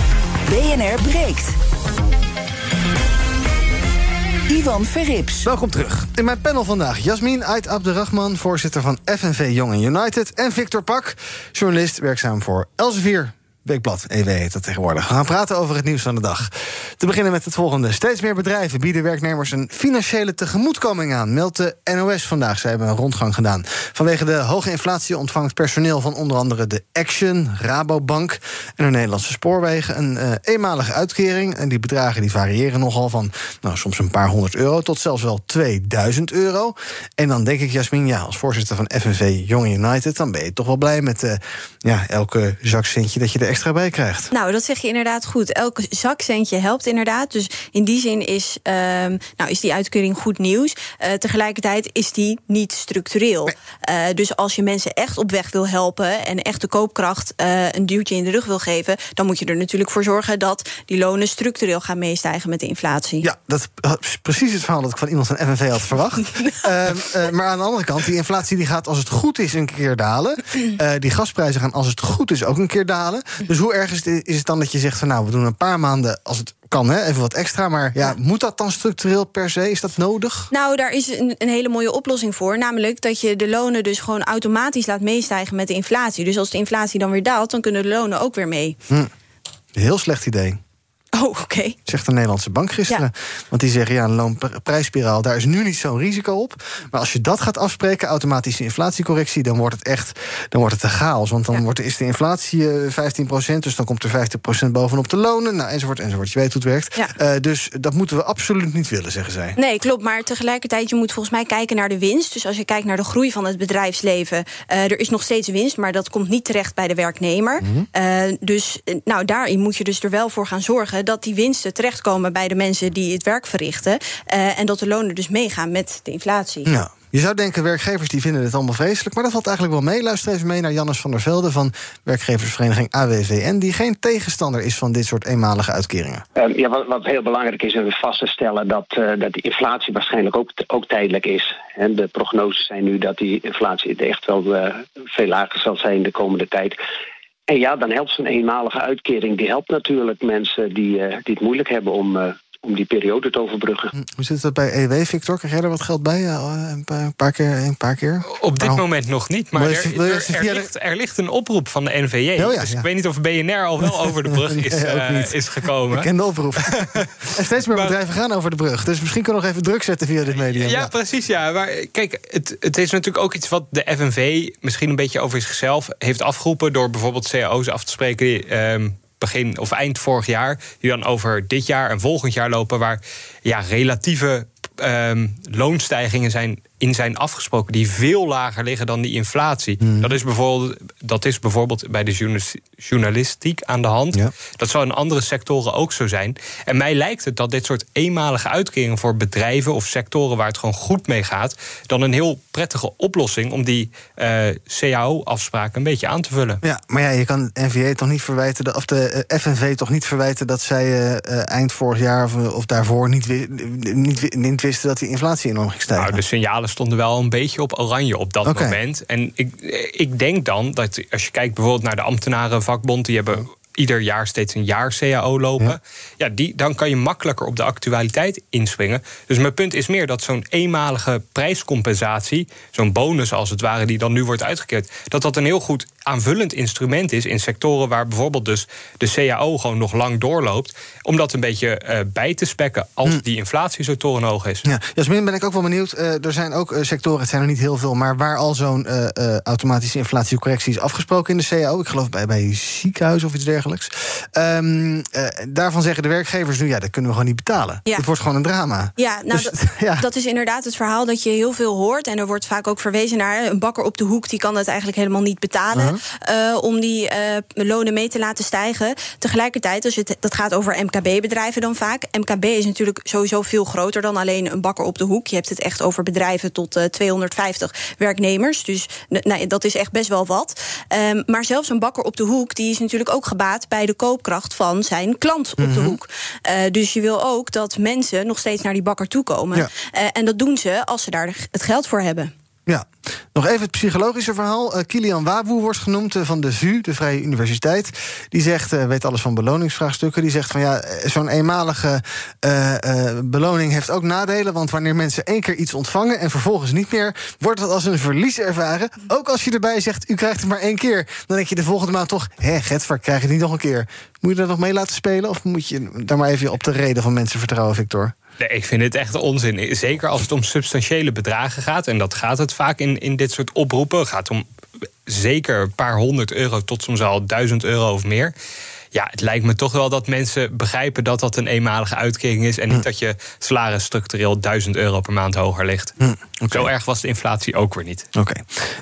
BNR breekt. Ivan Verrips. Welkom terug. In mijn panel vandaag Jasmin Ait Abderrahman, voorzitter van FNV Young United. En Victor Pak, journalist werkzaam voor Elsevier. Weekblad, EW heet dat tegenwoordig. We gaan praten over het nieuws van de dag. Te beginnen met het volgende. Steeds meer bedrijven bieden werknemers een financiële tegemoetkoming aan. Meldt de NOS vandaag. Ze hebben een rondgang gedaan. Vanwege de hoge inflatie ontvangt personeel van onder andere de Action, Rabobank en de Nederlandse Spoorwegen een uh, eenmalige uitkering. En die bedragen die variëren nogal van nou, soms een paar honderd euro tot zelfs wel 2000 euro. En dan denk ik, Jasmin, ja, als voorzitter van FNV Young United, dan ben je toch wel blij met uh, ja, elke zakcentje dat je er extra bij krijgt. Nou, dat zeg je inderdaad goed. Elke zakcentje helpt inderdaad. Dus in die zin is, um, nou, is die uitkering goed nieuws. Uh, tegelijkertijd is die niet structureel. Nee. Uh, dus als je mensen echt op weg wil helpen en echt de koopkracht uh, een duwtje in de rug wil geven, dan moet je er natuurlijk voor zorgen dat die lonen structureel gaan meestijgen met de inflatie. Ja, dat is precies het verhaal dat ik van iemand van FNV had verwacht. maar aan de andere kant, die inflatie die gaat als het goed is een keer dalen. die gasprijzen gaan als het goed is ook een keer dalen. Dus hoe erg is het, is het dan dat je zegt van nou, we doen een paar maanden als het kan, hè, even wat extra. Maar ja, ja, moet dat dan structureel per se? Is dat nodig? Nou, daar is een, een, hele mooie oplossing voor. Namelijk dat je de lonen dus gewoon automatisch laat meestijgen met de inflatie. Dus als de inflatie dan weer daalt, dan kunnen de lonen ook weer mee. Hm. Heel slecht idee. Oh, oké. Okay. Zegt de Nederlandse bank gisteren. Ja. Want die zeggen, ja, een loonprijsspiraal, daar is nu niet zo'n risico op. Maar als je dat gaat afspreken, automatische inflatiecorrectie... dan wordt het echt dan wordt het een chaos. Want dan ja. wordt, is de inflatie uh, 15% dus dan komt er 50% bovenop de lonen. Nou, enzovoort, enzovoort. Je weet hoe het werkt. Ja. Uh, dus dat moeten we absoluut niet willen, zeggen zij. Nee, klopt. Maar tegelijkertijd, je moet volgens mij kijken naar de winst. Dus als je kijkt naar de groei van het bedrijfsleven... Uh, er is nog steeds winst, maar dat komt niet terecht bij de werknemer. Mm -hmm. dus nou, daarin moet je dus er wel voor gaan zorgen dat die winsten terechtkomen bij de mensen die het werk verrichten. Uh, en dat de lonen dus meegaan met de inflatie. Ja. Je zou denken, werkgevers die vinden dit allemaal vreselijk. Maar dat valt eigenlijk wel mee. Luister even mee naar Jannes van der Velde van werkgeversvereniging AWVN... die geen tegenstander is van dit soort eenmalige uitkeringen. Uh, ja, wat, wat, heel belangrijk is, is vast te stellen... dat, uh, dat die inflatie waarschijnlijk ook, ook tijdelijk is. En de prognoses zijn nu dat die inflatie echt wel uh, veel lager zal zijn de komende tijd. En ja, dan helpt zo'n eenmalige uitkering. Die helpt natuurlijk mensen die, uh, die het moeilijk hebben om, uh, om die periode te overbruggen. Hoe zit dat bij EW, Victor? Krijg jij er wat geld bij? Uh, een, paar keer, een paar keer? Op dit moment nog niet. Maar, maar er, er, er, ligt, er, ligt, een oproep van de NVJ. Oh, ja, dus ja. ik weet niet of BNR al wel over de brug is, nee, is gekomen. Ik ken de oproep. en steeds meer maar, bedrijven gaan over de brug. Dus misschien kunnen we nog even druk zetten via dit medium. Ja, precies. Ja. Maar kijk, het, het is natuurlijk ook iets wat de FNV... misschien een beetje over zichzelf heeft afgeroepen... door bijvoorbeeld cao's af te spreken... Die, um, begin of eind vorig jaar, die dan over dit jaar en volgend jaar lopen, waar ja, relatieve um, loonstijgingen zijn in zijn afgesproken die veel lager liggen dan die inflatie. Hmm. Dat, is bijvoorbeeld, dat is bijvoorbeeld bij de journalis- journalistiek aan de hand. Dat zou in andere sectoren ook zo zijn. En mij lijkt het dat dit soort eenmalige uitkeringen voor bedrijven of sectoren waar het gewoon goed mee gaat, dan een heel prettige oplossing om die eh, CAO-afspraken een beetje aan te vullen. Ja, maar ja, je kan NVA toch niet verwijten, of de eh, FNV toch niet verwijten dat zij eh, eind vorig jaar of, of daarvoor niet, niet wisten dat die inflatie enorm ging stijgen. Nou, de signalen stonden wel een beetje op oranje op dat moment. En ik, ik denk dan dat als je kijkt bijvoorbeeld naar de ambtenarenvakbond, die hebben ieder jaar steeds een jaar CAO lopen. Ja, die, dan kan je makkelijker op de actualiteit inspringen. Dus mijn punt is meer dat zo'n eenmalige prijscompensatie, zo'n bonus als het ware, die dan nu wordt uitgekeerd, dat dat een heel goed aanvullend instrument is in sectoren waar bijvoorbeeld dus de CAO gewoon nog lang doorloopt, om dat een beetje eh, bij te spekken als die inflatie zo torenhoog is. Ja, Jasmin, ben ik ook wel benieuwd. Eh, er zijn ook eh, sectoren, het zijn er niet heel veel, maar waar al zo'n eh, eh, automatische inflatiecorrectie is afgesproken in de CAO. Ik geloof bij, bij ziekenhuizen of iets dergelijks. Ehm, eh, daarvan zeggen de werkgevers nu, ja, dat kunnen we gewoon niet betalen. Ja. Het wordt gewoon een drama. Ja, nou, Dus, dat, dat is inderdaad het verhaal dat je heel veel hoort. En er wordt vaak ook verwezen naar een bakker op de hoek... die kan het eigenlijk helemaal niet betalen... eh, om die eh, lonen mee te laten stijgen. Tegelijkertijd, als het, dat gaat over MKB-bedrijven dan vaak. MKB is natuurlijk sowieso veel groter dan alleen een bakker op de hoek. Je hebt het echt over bedrijven tot eh, 250 werknemers. Dus nou, dat is echt best wel wat. Ehm, maar zelfs een bakker op de hoek... die is natuurlijk ook gebaat bij de koopkracht van zijn klant op de Mhm. hoek. Eh, dus je wil ook dat mensen nog steeds naar die bakker toe komen. Ja. Eh, en dat doen ze als ze daar het geld voor hebben. Ja, nog even het psychologische verhaal. Eh, Kilian Waboe wordt genoemd eh, van de VU, de Vrije Universiteit. Die zegt, eh, weet alles van beloningsvraagstukken. Die zegt van ja, zo'n eenmalige beloning heeft ook nadelen. Want wanneer mensen één keer iets ontvangen en vervolgens niet meer, wordt dat als een verlies ervaren. Ook als je erbij zegt, u krijgt het maar één keer. Dan denk je de volgende maand toch, hé, Getvar, krijg het niet nog een keer. Moet je dat nog mee laten spelen? Of moet je daar maar even op de reden van mensen vertrouwen, Victor? Nee, ik vind het echt onzin. Zeker als het om substantiële bedragen gaat. En dat gaat het vaak in, in dit soort oproepen. Het gaat om zeker een paar honderd euro tot soms al duizend euro of meer. Ja, het lijkt me toch wel dat mensen begrijpen dat dat een eenmalige uitkering is. En niet dat je salaris structureel duizend euro per maand hoger ligt. Zo erg was de inflatie ook weer niet. Oké.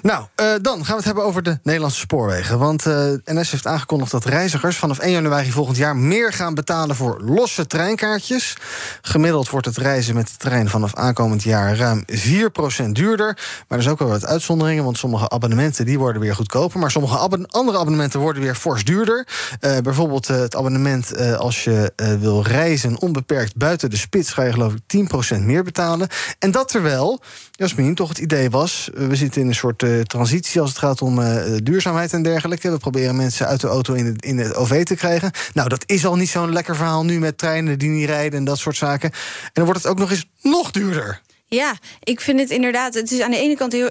Nou, eh, dan gaan we het hebben over de Nederlandse spoorwegen. Want eh, NS heeft aangekondigd dat reizigers vanaf 1 januari volgend jaar meer gaan betalen voor losse treinkaartjes. Gemiddeld wordt het reizen met de trein vanaf aankomend jaar ruim 4% duurder. Maar er zijn ook wel wat uitzonderingen, want sommige abonnementen die worden weer goedkoper. Maar sommige andere abonnementen worden weer fors duurder. Eh, bijvoorbeeld eh, het abonnement eh, als je eh, wil reizen onbeperkt buiten de spits, ga je geloof ik 10% meer betalen. En dat terwijl, Jasmin, toch het idee was, we zitten in een soort transitie als het gaat om duurzaamheid en dergelijke. We proberen mensen uit de auto in het, in het OV te krijgen. Nou, dat is al niet zo'n lekker verhaal nu met treinen die niet rijden en dat soort zaken. En dan wordt het ook nog eens nog duurder. Ja, ik vind het inderdaad. Het is aan de ene kant heel,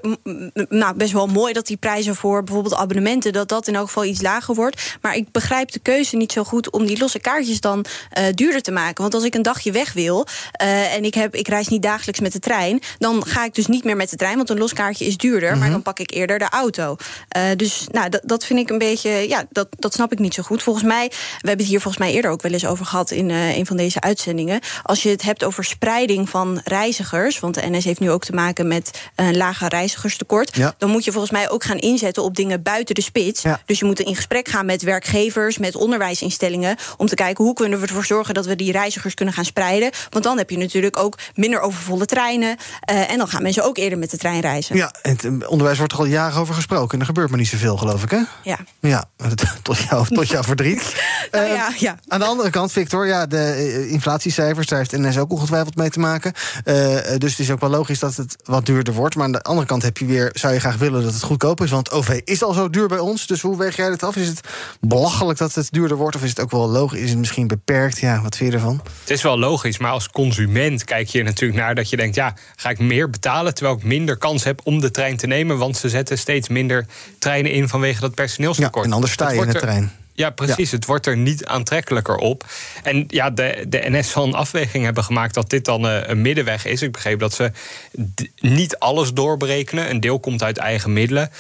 nou, best wel mooi dat die prijzen voor bijvoorbeeld abonnementen. dat dat in elk geval iets lager wordt. Maar ik begrijp de keuze niet zo goed om die losse kaartjes dan eh, duurder te maken. Want als ik een dagje weg wil. eh, en ik, heb, ik reis niet dagelijks met de trein. dan ga ik dus niet meer met de trein. Want een los kaartje is duurder. Maar dan pak ik eerder de auto. Eh, dus nou, dat, dat vind ik een beetje. Ja, dat, dat snap ik niet zo goed. Volgens mij. We hebben het hier volgens mij eerder ook wel eens over gehad. in een van deze uitzendingen. Als je het hebt over spreiding van reizigers. Want de NS heeft nu ook te maken met een lager reizigerstekort. Ja. Dan moet je volgens mij ook gaan inzetten op dingen buiten de spits. Dus je moet in gesprek gaan met werkgevers, met onderwijsinstellingen. Om te kijken hoe kunnen we ervoor zorgen dat we die reizigers kunnen gaan spreiden. Want dan heb je natuurlijk ook minder overvolle treinen. eh, en dan gaan mensen ook eerder met de trein reizen. Ja, en het eh, onderwijs wordt er al jaren over gesproken. En er gebeurt maar niet zoveel, geloof ik, hè? Ja. Ja, tot, jou, tot jouw verdriet. Nou Eh, ja, ja. Aan de andere kant, Victor, ja, de eh, inflatiecijfers, daar heeft NS ook ongetwijfeld mee te maken. Dus het is ook wel logisch dat het wat duurder wordt. Maar aan de andere kant heb je weer, zou je graag willen dat het goedkoop is. Want OV is al zo duur bij ons. Dus hoe weeg jij dit af? Is het belachelijk dat het duurder wordt? Of is het ook wel logisch? Is het misschien beperkt? Ja, wat vind je ervan? Het is wel logisch, maar als consument kijk je natuurlijk naar dat je denkt: ja, ga ik meer betalen terwijl ik minder kans heb om de trein te nemen? Want ze zetten steeds minder treinen in vanwege dat personeelstekort. en anders sta Het je in de trein. Ja, precies. Het wordt er niet aantrekkelijker op. En ja, de, de NS zal een afweging hebben gemaakt dat dit dan eh, een middenweg is. Ik begreep dat ze niet alles doorberekenen. Een deel komt uit eigen middelen.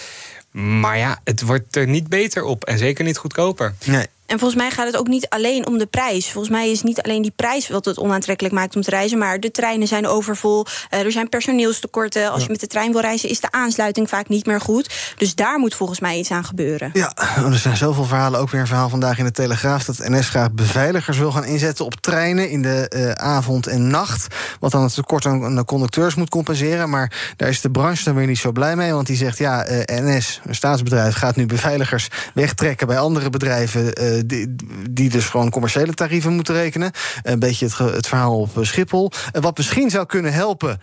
Maar ja, het wordt er niet beter op en zeker niet goedkoper. Nee. En volgens mij gaat het ook niet alleen om de prijs. Volgens mij is niet alleen die prijs wat het onaantrekkelijk maakt om te reizen, maar de treinen zijn overvol. Uh, er zijn personeelstekorten. Als je met de trein wil reizen, is de aansluiting vaak niet meer goed. Dus daar moet volgens mij iets aan gebeuren. Ja, er zijn zoveel verhalen. Ook weer een verhaal vandaag in de Telegraaf dat NS graag beveiligers wil gaan inzetten op treinen in de uh, avond en nacht. Wat dan het tekort aan de conducteurs moet compenseren. Maar daar is de branche dan weer niet zo blij mee. Want die zegt: ja, uh, NS, een staatsbedrijf, gaat nu beveiligers wegtrekken bij andere bedrijven. Die, dus gewoon commerciële tarieven moeten rekenen. Een beetje het, het verhaal op Schiphol. wat misschien zou kunnen helpen.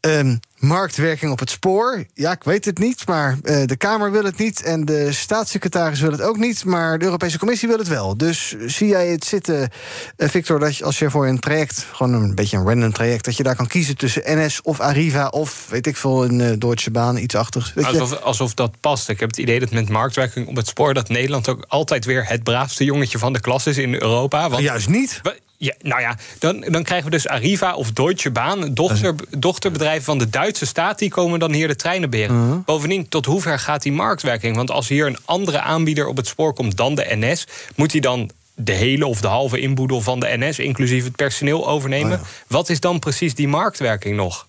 Um, marktwerking op het spoor. Ja, ik weet het niet, maar uh, de Kamer wil het niet... en de staatssecretaris wil het ook niet... maar de Europese Commissie wil het wel. Dus zie jij het zitten, uh, Victor, dat je, als je voor een traject... gewoon een beetje een random traject... dat je daar kan kiezen tussen NS of Arriva... of, weet ik veel, een uh, Deutsche Bahn, iets achtigs. Alsof, alsof dat past. Ik heb het idee dat met marktwerking op het spoor... dat Nederland ook altijd weer het braafste jongetje van de klas is in Europa. Want, Juist niet. Ja, nou ja, dan, dan krijgen we dus Arriva of Deutsche Bahn, dochter, dochterbedrijven van de Duitse staat, die komen dan hier de treinen beheren. Uh -huh. Bovendien, tot hoever gaat die marktwerking? Want als hier een andere aanbieder op het spoor komt dan de NS, moet hij dan de hele of de halve inboedel van de NS, inclusief het personeel, overnemen? Oh ja. Wat is dan precies die marktwerking nog?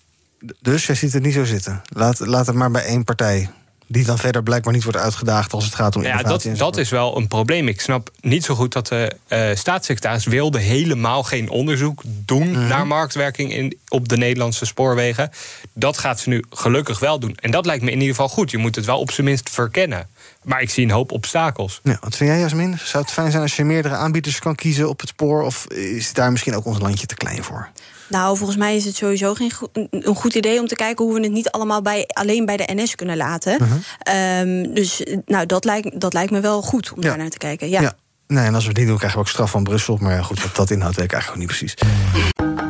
Dus jij ziet het niet zo zitten. Laat, laat het maar bij één partij die dan verder blijkbaar niet wordt uitgedaagd als het gaat om ja, dat, dat is wel een probleem. Ik snap niet zo goed dat de uh, staatssecretaris wilde helemaal geen onderzoek doen mm -hmm. naar marktwerking in, op de Nederlandse spoorwegen. Dat gaat ze nu gelukkig wel doen. En dat lijkt me in ieder geval goed. Je moet het wel op zijn minst verkennen. Maar ik zie een hoop obstakels. Ja, wat vind jij, Jasmin? Zou het fijn zijn als je meerdere aanbieders kan kiezen op het spoor? Of is daar misschien ook ons landje te klein voor? Nou, volgens mij is het sowieso geen go een goed idee om te kijken hoe we het niet allemaal bij, alleen bij de NS kunnen laten. Uh -huh. um, dus nou, dat, lijkt, dat lijkt me wel goed om ja. daar naar te kijken. Ja. ja. Nee, en als we het niet doen, krijgen we ook straf van Brussel. Maar ja, goed, wat dat inhoudt, weet ik eigenlijk ook niet precies.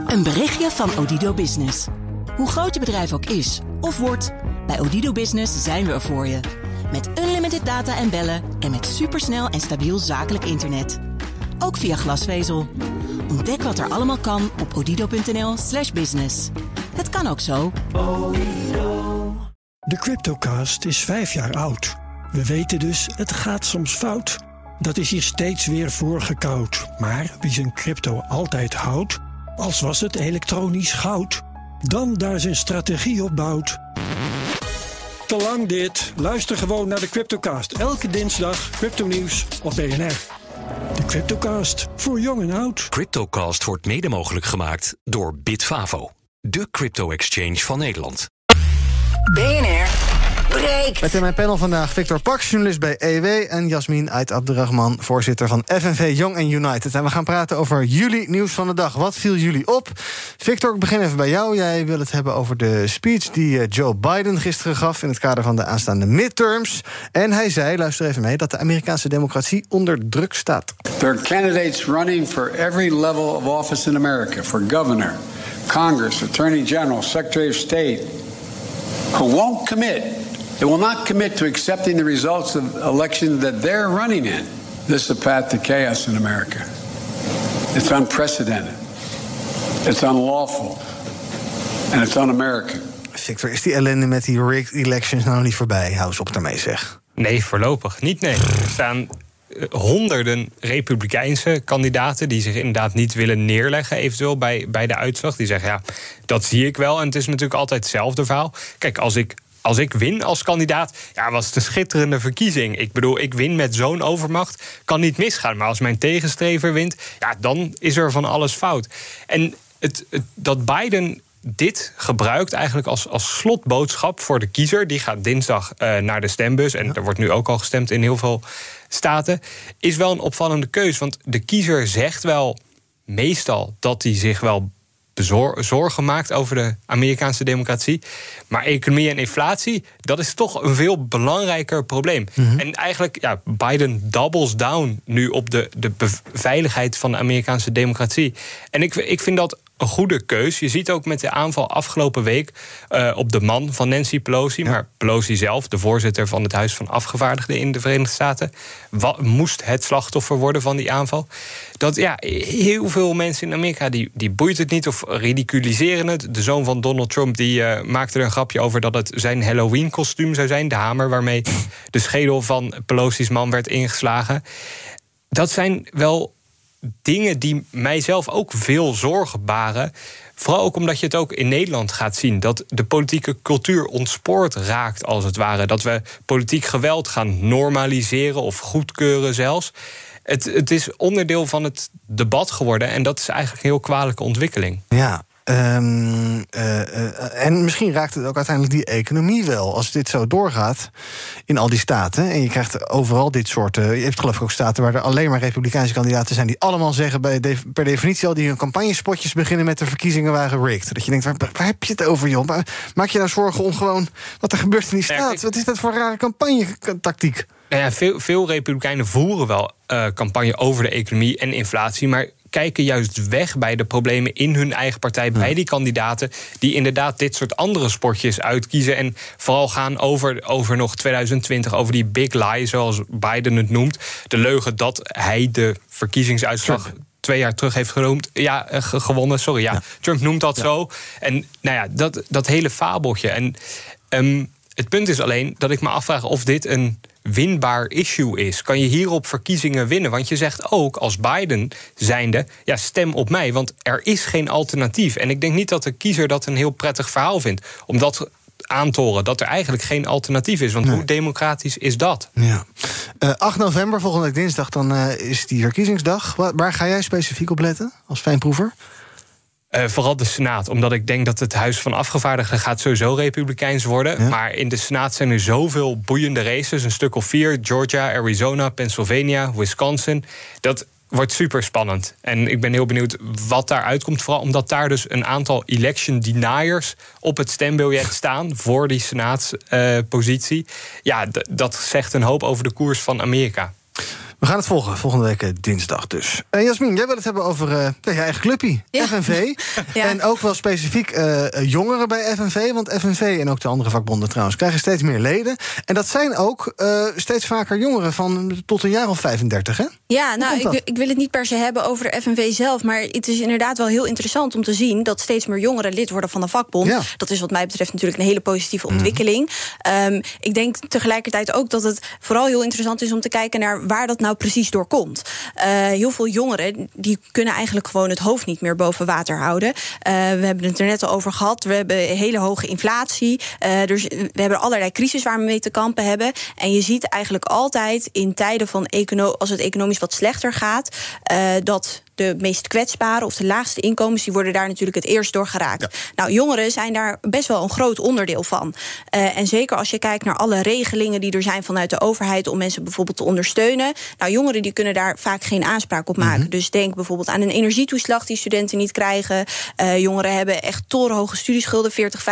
Een berichtje van Odido Business. Hoe groot je bedrijf ook is of wordt, bij Odido Business zijn we er voor je. Met unlimited data en bellen en met supersnel en stabiel zakelijk internet. Ook via glasvezel. Ontdek wat er allemaal kan op odido.nl/slash business. Het kan ook zo. De Cryptocast is vijf jaar oud. We weten dus, het gaat soms fout. Dat is hier steeds weer voorgekoud. Maar wie zijn crypto altijd houdt, als was het elektronisch goud, dan daar zijn strategie op bouwt. Te lang dit. Luister gewoon naar de Cryptocast. Elke dinsdag crypto nieuws op BNR. De Cryptocast, voor jong en oud. Cryptocast wordt mede mogelijk gemaakt door Bitfavo, de crypto-exchange van Nederland. BNR breekt. Met in mijn panel vandaag Victor Pax, journalist bij EW... en Jasmin Ait Abdurrahman, voorzitter van FNV Young and United. En we gaan praten over jullie nieuws van de dag. Wat viel jullie op? Victor, ik begin even bij jou. Jij wil het hebben over de speech die Joe Biden gisteren gaf... in het kader van de aanstaande midterms. En hij zei, luister even mee... dat de Amerikaanse democratie onder druk staat. There are candidates running for every level of office in America. For governor, Congress, Attorney General, Secretary of State... who won't commit They will not commit to accepting the results of election that they're running in. This is a path to chaos in America. It's unprecedented. It's unlawful. And it's un-American. Victor, is die ellende met die rigged elections nou niet voorbij? Hou eens op daarmee, zeg. Nee, voorlopig niet, nee. Er staan honderden republikeinse kandidaten die zich inderdaad niet willen neerleggen, eventueel bij, bij de uitslag. Die zeggen ja, dat zie ik wel. En het is natuurlijk altijd hetzelfde verhaal. Kijk, als ik als ik win als kandidaat, ja, was het een schitterende verkiezing. Ik bedoel, ik win met zo'n overmacht, kan niet misgaan. Maar als mijn tegenstrever wint, ja, dan is er van alles fout. En het, het, dat Biden dit gebruikt eigenlijk als, als slotboodschap voor de kiezer. Die gaat dinsdag uh, naar de stembus. En er wordt nu ook al gestemd in heel veel staten. Is wel een opvallende keus. Want de kiezer zegt wel meestal dat hij zich wel zorgen maakt over de Amerikaanse democratie. Maar economie en inflatie, dat is toch een veel belangrijker probleem. Mm -hmm. En eigenlijk, ja, Biden doubles down nu op de, de veiligheid van de Amerikaanse democratie. En ik, ik vind dat een goede keus. Je ziet ook met de aanval afgelopen week uh, op de man van Nancy Pelosi, ja. maar Pelosi zelf, de voorzitter van het Huis van Afgevaardigden in de Verenigde Staten, wat, moest het slachtoffer worden van die aanval. Dat ja, heel veel mensen in Amerika die, die boeit het niet of ridiculiseren het. De zoon van Donald Trump die uh, maakte er een grapje over dat het zijn Halloween-kostuum zou zijn, de hamer waarmee de schedel van Pelosi's man werd ingeslagen dat zijn wel dingen die mijzelf ook veel zorgen baren. Vooral ook omdat je het ook in Nederland gaat zien. Dat de politieke cultuur ontspoord raakt, als het ware. Dat we politiek geweld gaan normaliseren of goedkeuren zelfs. Het, het is onderdeel van het debat geworden. En dat is eigenlijk een heel kwalijke ontwikkeling. Ja, Ehm, eh, eh, en misschien raakt het ook uiteindelijk die economie wel. Als dit zo doorgaat in al die staten. En je krijgt overal dit soort. Uh, je hebt geloof ik ook staten waar er alleen maar Republikeinse kandidaten zijn. die allemaal zeggen bij per definitie al die hun campagnespotjes beginnen met de verkiezingen waren rigged. Dat je denkt, waar, waar heb je het over, joh? Maak je nou zorgen om gewoon wat er gebeurt in die staat? Wat is dat voor rare campagnetactiek? Nou ja, veel, veel Republikeinen voeren wel campagne over de economie en inflatie. Maar kijken juist weg bij de problemen in hun eigen partij, bij die kandidaten, die inderdaad dit soort andere sportjes uitkiezen. En vooral gaan over, over nog 2020, over die big lie, zoals Biden het noemt. De leugen dat hij de verkiezingsuitslag. twee jaar terug heeft genoemd. Ja, eh, gewonnen, sorry. Ja. Trump noemt dat zo. En nou ja, dat, dat hele fabeltje. En um, het punt is alleen dat ik me afvraag of dit een winbaar issue is. Kan je hierop verkiezingen winnen? Want je zegt ook als Biden zijnde, ja, stem op mij, want er is geen alternatief. En ik denk niet dat de kiezer dat een heel prettig verhaal vindt. Omdat aan te horen dat er eigenlijk geen alternatief is. Want hoe democratisch is dat? Ja. Uh, eh, 8 november, volgende week dinsdag, dan uh, is die verkiezingsdag. Waar, waar, ga jij specifiek op letten als fijnproever? Uh, vooral de Senaat, omdat ik denk dat het Huis van Afgevaardigden gaat sowieso republikeins worden. Maar in de Senaat zijn er zoveel boeiende races, een stuk of vier: Georgia, Arizona, Pennsylvania, Wisconsin. Dat wordt super spannend. En ik ben heel benieuwd wat daar uitkomt. Vooral omdat daar dus een aantal election deniers op het stembiljet staan voor die senaatspositie. Uh, ja, dat zegt een hoop over de koers van Amerika. We gaan het volgen, volgende week eh, dinsdag dus. Uh, Jasmin, jij wil het hebben over uh, je eigen clubje, FNV. En ook wel specifiek jongeren bij FNV. Want FNV en ook de andere vakbonden trouwens krijgen steeds meer leden. En dat zijn ook steeds vaker jongeren van tot een jaar of 35, hè? Ja, nou, ik, ik, wil het niet per se hebben over de FNV zelf. Maar het is inderdaad wel heel interessant om te zien... dat steeds meer jongeren lid worden van een vakbond. Dat is wat mij betreft natuurlijk een hele positieve mhm. ontwikkeling. Mm. ik denk tegelijkertijd ook dat het vooral heel interessant is... om te kijken naar waar dat nou precies doorkomt. Uh, heel veel jongeren die kunnen eigenlijk gewoon het hoofd niet meer boven water houden. Uh, we hebben het er net al over gehad. We hebben hele hoge inflatie. Uh, dus we hebben allerlei crisis waar we mee te kampen hebben. En je ziet eigenlijk altijd in tijden van econo als het economisch wat slechter gaat, dat de meest kwetsbaren of de laagste inkomens, die worden daar natuurlijk het eerst door geraakt. Nou, jongeren zijn daar best wel een groot onderdeel van. Uh, en zeker als je kijkt naar alle regelingen die er zijn vanuit de overheid om mensen bijvoorbeeld te ondersteunen. Nou, jongeren die kunnen daar vaak geen aanspraak op maken. Mhm. Dus denk bijvoorbeeld aan een energietoeslag die studenten niet krijgen. Uh, jongeren hebben echt torenhoge studieschulden, 40,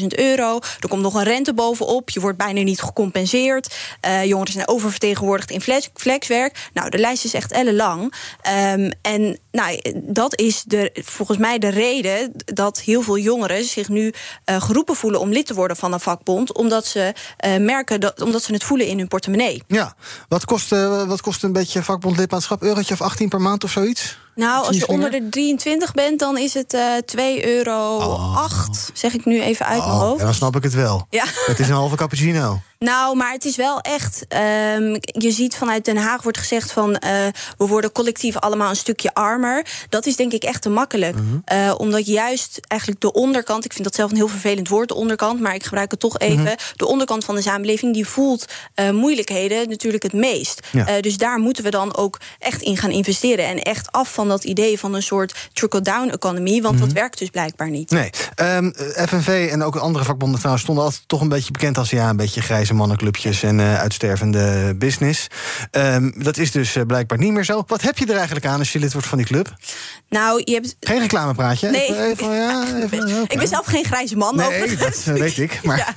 50.000 euro. Er komt nog een rente bovenop. Je wordt bijna niet gecompenseerd. Uh, jongeren zijn oververtegenwoordigd in flex flexwerk. Nou, de lijst is echt ellenlang. Um, en nou, dat is de, volgens mij de reden dat heel veel jongeren zich nu uh, geroepen voelen om lid te worden van een vakbond. Omdat ze uh, merken dat, omdat ze het voelen in hun portemonnee. Ja, wat kost, uh, wat kost een beetje vakbondlidmaatschap? Eurotje of 18 per maand of zoiets? Nou, als je onder de 23 bent, dan is het uh, 2 euro oh. 8. Zeg ik nu even uit oh, mijn hoofd. Ja, dan snap ik het wel. Ja. Het is een halve cappuccino. Nou, maar het is wel echt. Um, je ziet vanuit Den Haag wordt gezegd van uh, we worden collectief allemaal een stukje armer. Dat is denk ik echt te makkelijk. -hmm. uh, omdat juist eigenlijk de onderkant, ik vind dat zelf een heel vervelend woord, de onderkant, maar ik gebruik het toch even. Mm -hmm. De onderkant van de samenleving die voelt moeilijkheden natuurlijk het meest. Ja. dus daar moeten we dan ook echt in gaan investeren. En echt af van dat idee van een soort trickle-down economy. Want mm -hmm. dat werkt dus blijkbaar niet. Nee. Um, FNV en ook andere vakbonden trouwens stonden altijd toch een beetje bekend als ja, een beetje grijs mannenclubjes en uh, uitstervende business. Um, dat is dus uh, blijkbaar niet meer zo. Wat heb je er eigenlijk aan als je lid wordt van die club? Nou, je hebt... Geen reclamepraatje? Nee. Even, even, ja, even, okay. Ik ben zelf geen grijze man. Nee, dat weet ik. Maar... Ja.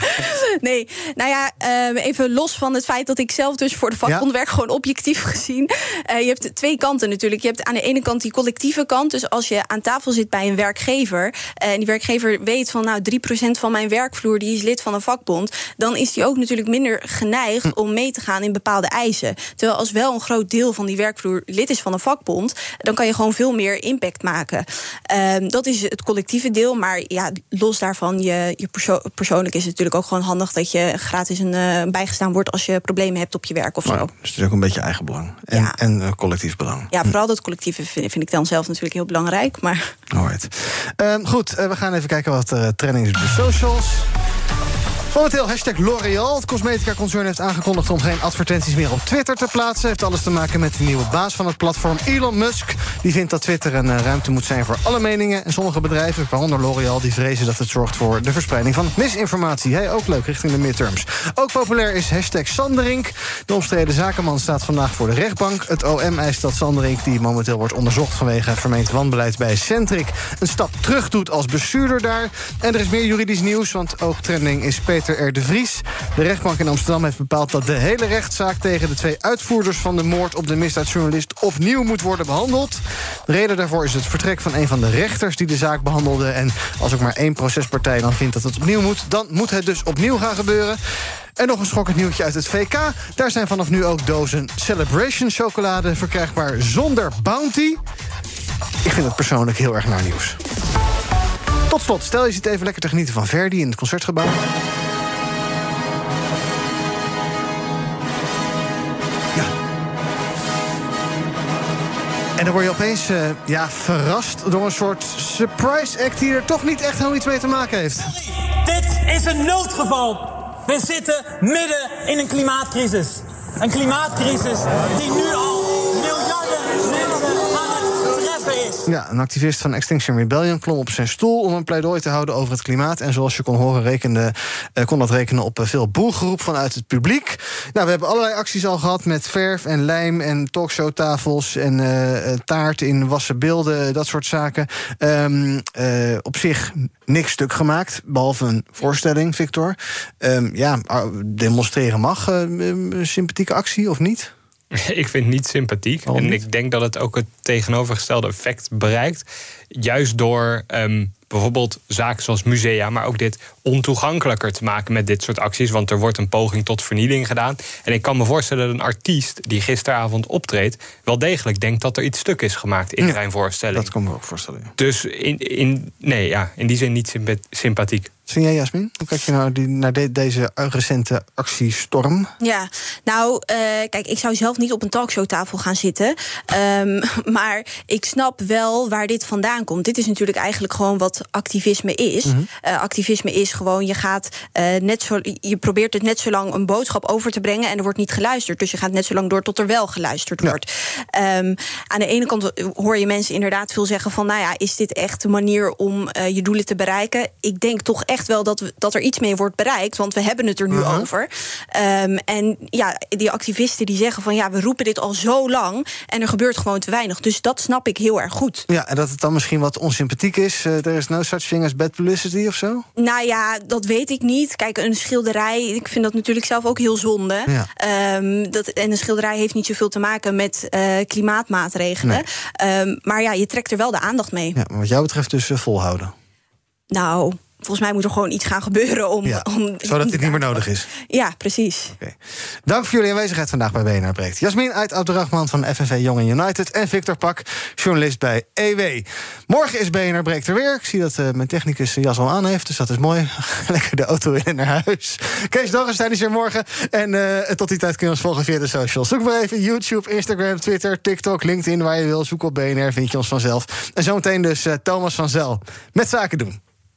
Nee, nou ja, uh, even los van het feit dat ik zelf dus voor de vakbond ja? werk, gewoon objectief gezien. Uh, je hebt twee kanten natuurlijk. Je hebt aan de ene kant die collectieve kant, dus als je aan tafel zit bij een werkgever en die werkgever weet van nou 3% van mijn werkvloer die is lid van een vakbond, dan is die ook natuurlijk minder geneigd om mee te gaan in bepaalde eisen. Terwijl als wel een groot deel van die werkvloer lid is van een vakbond, dan kan je gewoon veel meer impact maken. Ehm, dat is het collectieve deel, maar ja, los daarvan, je, je perso persoonlijk is het natuurlijk ook gewoon handig dat je gratis een, uh, bijgestaan wordt als je problemen hebt op je werk of zo. Nou, dus het is ook een beetje eigen belang en, en uh, collectief belang. Ja, vooral dat collectieve vind, vind, ik dan zelf natuurlijk heel belangrijk. Maar... Alright. Um, goed, uh, we gaan even kijken wat uh, trending is op de socials. Momenteel hashtag L'Oréal. Het cosmetica-concern heeft aangekondigd om geen advertenties meer op Twitter te plaatsen. Heeft alles te maken met de nieuwe baas van het platform, Elon Musk. Die vindt dat Twitter een uh, ruimte moet zijn voor alle meningen. En sommige bedrijven, waaronder L'Oréal, die vrezen dat het zorgt voor de verspreiding van misinformatie. Hey, ook leuk, richting de midterms. Ook populair is hashtag Sanderink. De omstreden zakenman staat vandaag voor de rechtbank. Het OM eist dat Sanderink, die momenteel wordt onderzocht vanwege vermeend wanbeleid bij Centric, een stap terug doet als bestuurder daar. En er is meer juridisch nieuws, want ook trending is Peter Peter de Vries. De rechtbank in Amsterdam heeft bepaald dat de hele rechtszaak... tegen de twee uitvoerders van de moord op de misdaadjournalist... opnieuw moet worden behandeld. De reden daarvoor is het vertrek van een van de rechters die de zaak behandelde. En als ook maar één procespartij dan vindt dat het opnieuw moet... dan moet het dus opnieuw gaan gebeuren. En nog een schokkend nieuwtje uit het VK. Daar zijn vanaf nu ook dozen Celebration chocolade verkrijgbaar zonder bounty. Ik vind het persoonlijk heel erg naar nieuws. Tot slot, stel je zit even lekker te genieten van Verdi in het Concertgebouw. En dan word je opeens uh, ja, verrast door een soort surprise act... die er toch niet echt helemaal iets mee te maken heeft. Sorry, dit is een noodgeval. We zitten midden in een klimaatcrisis. Een klimaatcrisis die nu al ja, een activist van Extinction Rebellion klom op zijn stoel om een pleidooi te houden over het klimaat. En zoals je kon horen, rekende, uh, kon dat rekenen op uh, veel boelgeroep vanuit het publiek. Nou, we hebben allerlei acties al gehad met verf en lijm en talkshowtafels en uh, taart in wassen beelden, dat soort zaken. Um, op zich niks stuk gemaakt, behalve een voorstelling, Victor. Um, ja, demonstreren mag. een sympathieke actie of niet? Ik vind het niet sympathiek. en ik denk dat het ook het tegenovergestelde effect bereikt. Juist door um, bijvoorbeeld zaken zoals musea, maar ook dit ontoegankelijker te maken met dit soort acties. Want er wordt een poging tot vernieling gedaan. En ik kan me voorstellen dat een artiest die gisteravond optreedt, wel degelijk denkt dat er iets stuk is gemaakt in zijn voorstelling. Dat kan me ook voorstellen. Dus in, in, nee, ja, in die zin niet sympathiek. Vind jij, Jasmin? Hoe kijk je nou die, naar de, deze recente actiestorm? Ja, nou, uh, kijk, ik zou zelf niet op een talkshowtafel gaan zitten. Um, maar ik snap wel waar dit vandaan komt. Dit is natuurlijk eigenlijk gewoon wat activisme is. Mm -hmm. uh, activisme is gewoon, je gaat uh, net zo, je probeert het net zo lang een boodschap over te brengen en er wordt niet geluisterd. Dus je gaat net zo lang door tot er wel geluisterd ja. wordt. Um, aan de ene kant hoor je mensen inderdaad veel zeggen van, nou ja, is dit echt de manier om je doelen te bereiken? Ik denk toch echt wel dat, we, dat er iets mee wordt bereikt, want we hebben het er nu uh -huh. over. Um, en ja, die activisten die zeggen van, ja, we roepen dit al zo lang en er gebeurt gewoon te weinig. Dus dat snap ik heel erg goed. Ja, en dat het dan misschien wat onsympathiek is. Uh, er is no such thing as bad publicity of zo? Nou ja, dat weet ik niet. Kijk, een schilderij, ik vind dat natuurlijk zelf ook heel zonde. Ja. Um, dat, en een schilderij heeft niet zoveel te maken met uh, klimaatmaatregelen. Nee. Um, maar ja, je trekt er wel de aandacht mee. Ja, wat jou betreft dus uh, volhouden. Nou, volgens mij moet er gewoon iets gaan gebeuren om. Ja, om zodat dit niet meer nodig is. Ja, precies. Okay. Dank voor jullie aanwezigheid vandaag bij BNR Breekt. Jasmin uit Abderrahman van FNV Young United. En Victor Pak, journalist bij EW. Morgen is BNR Breekt er weer. Ik zie dat uh, mijn technicus jas al aan heeft, dus dat is mooi. Lekker de auto in en naar huis. Kees Dorrenstein is er morgen. En uh, tot die tijd kun je ons volgen via de socials. Zoek maar even YouTube, Instagram, Twitter, TikTok, LinkedIn, waar je wil. Zoek op BNR, vind je ons vanzelf. En zometeen dus uh, Thomas van Zel met Zaken doen.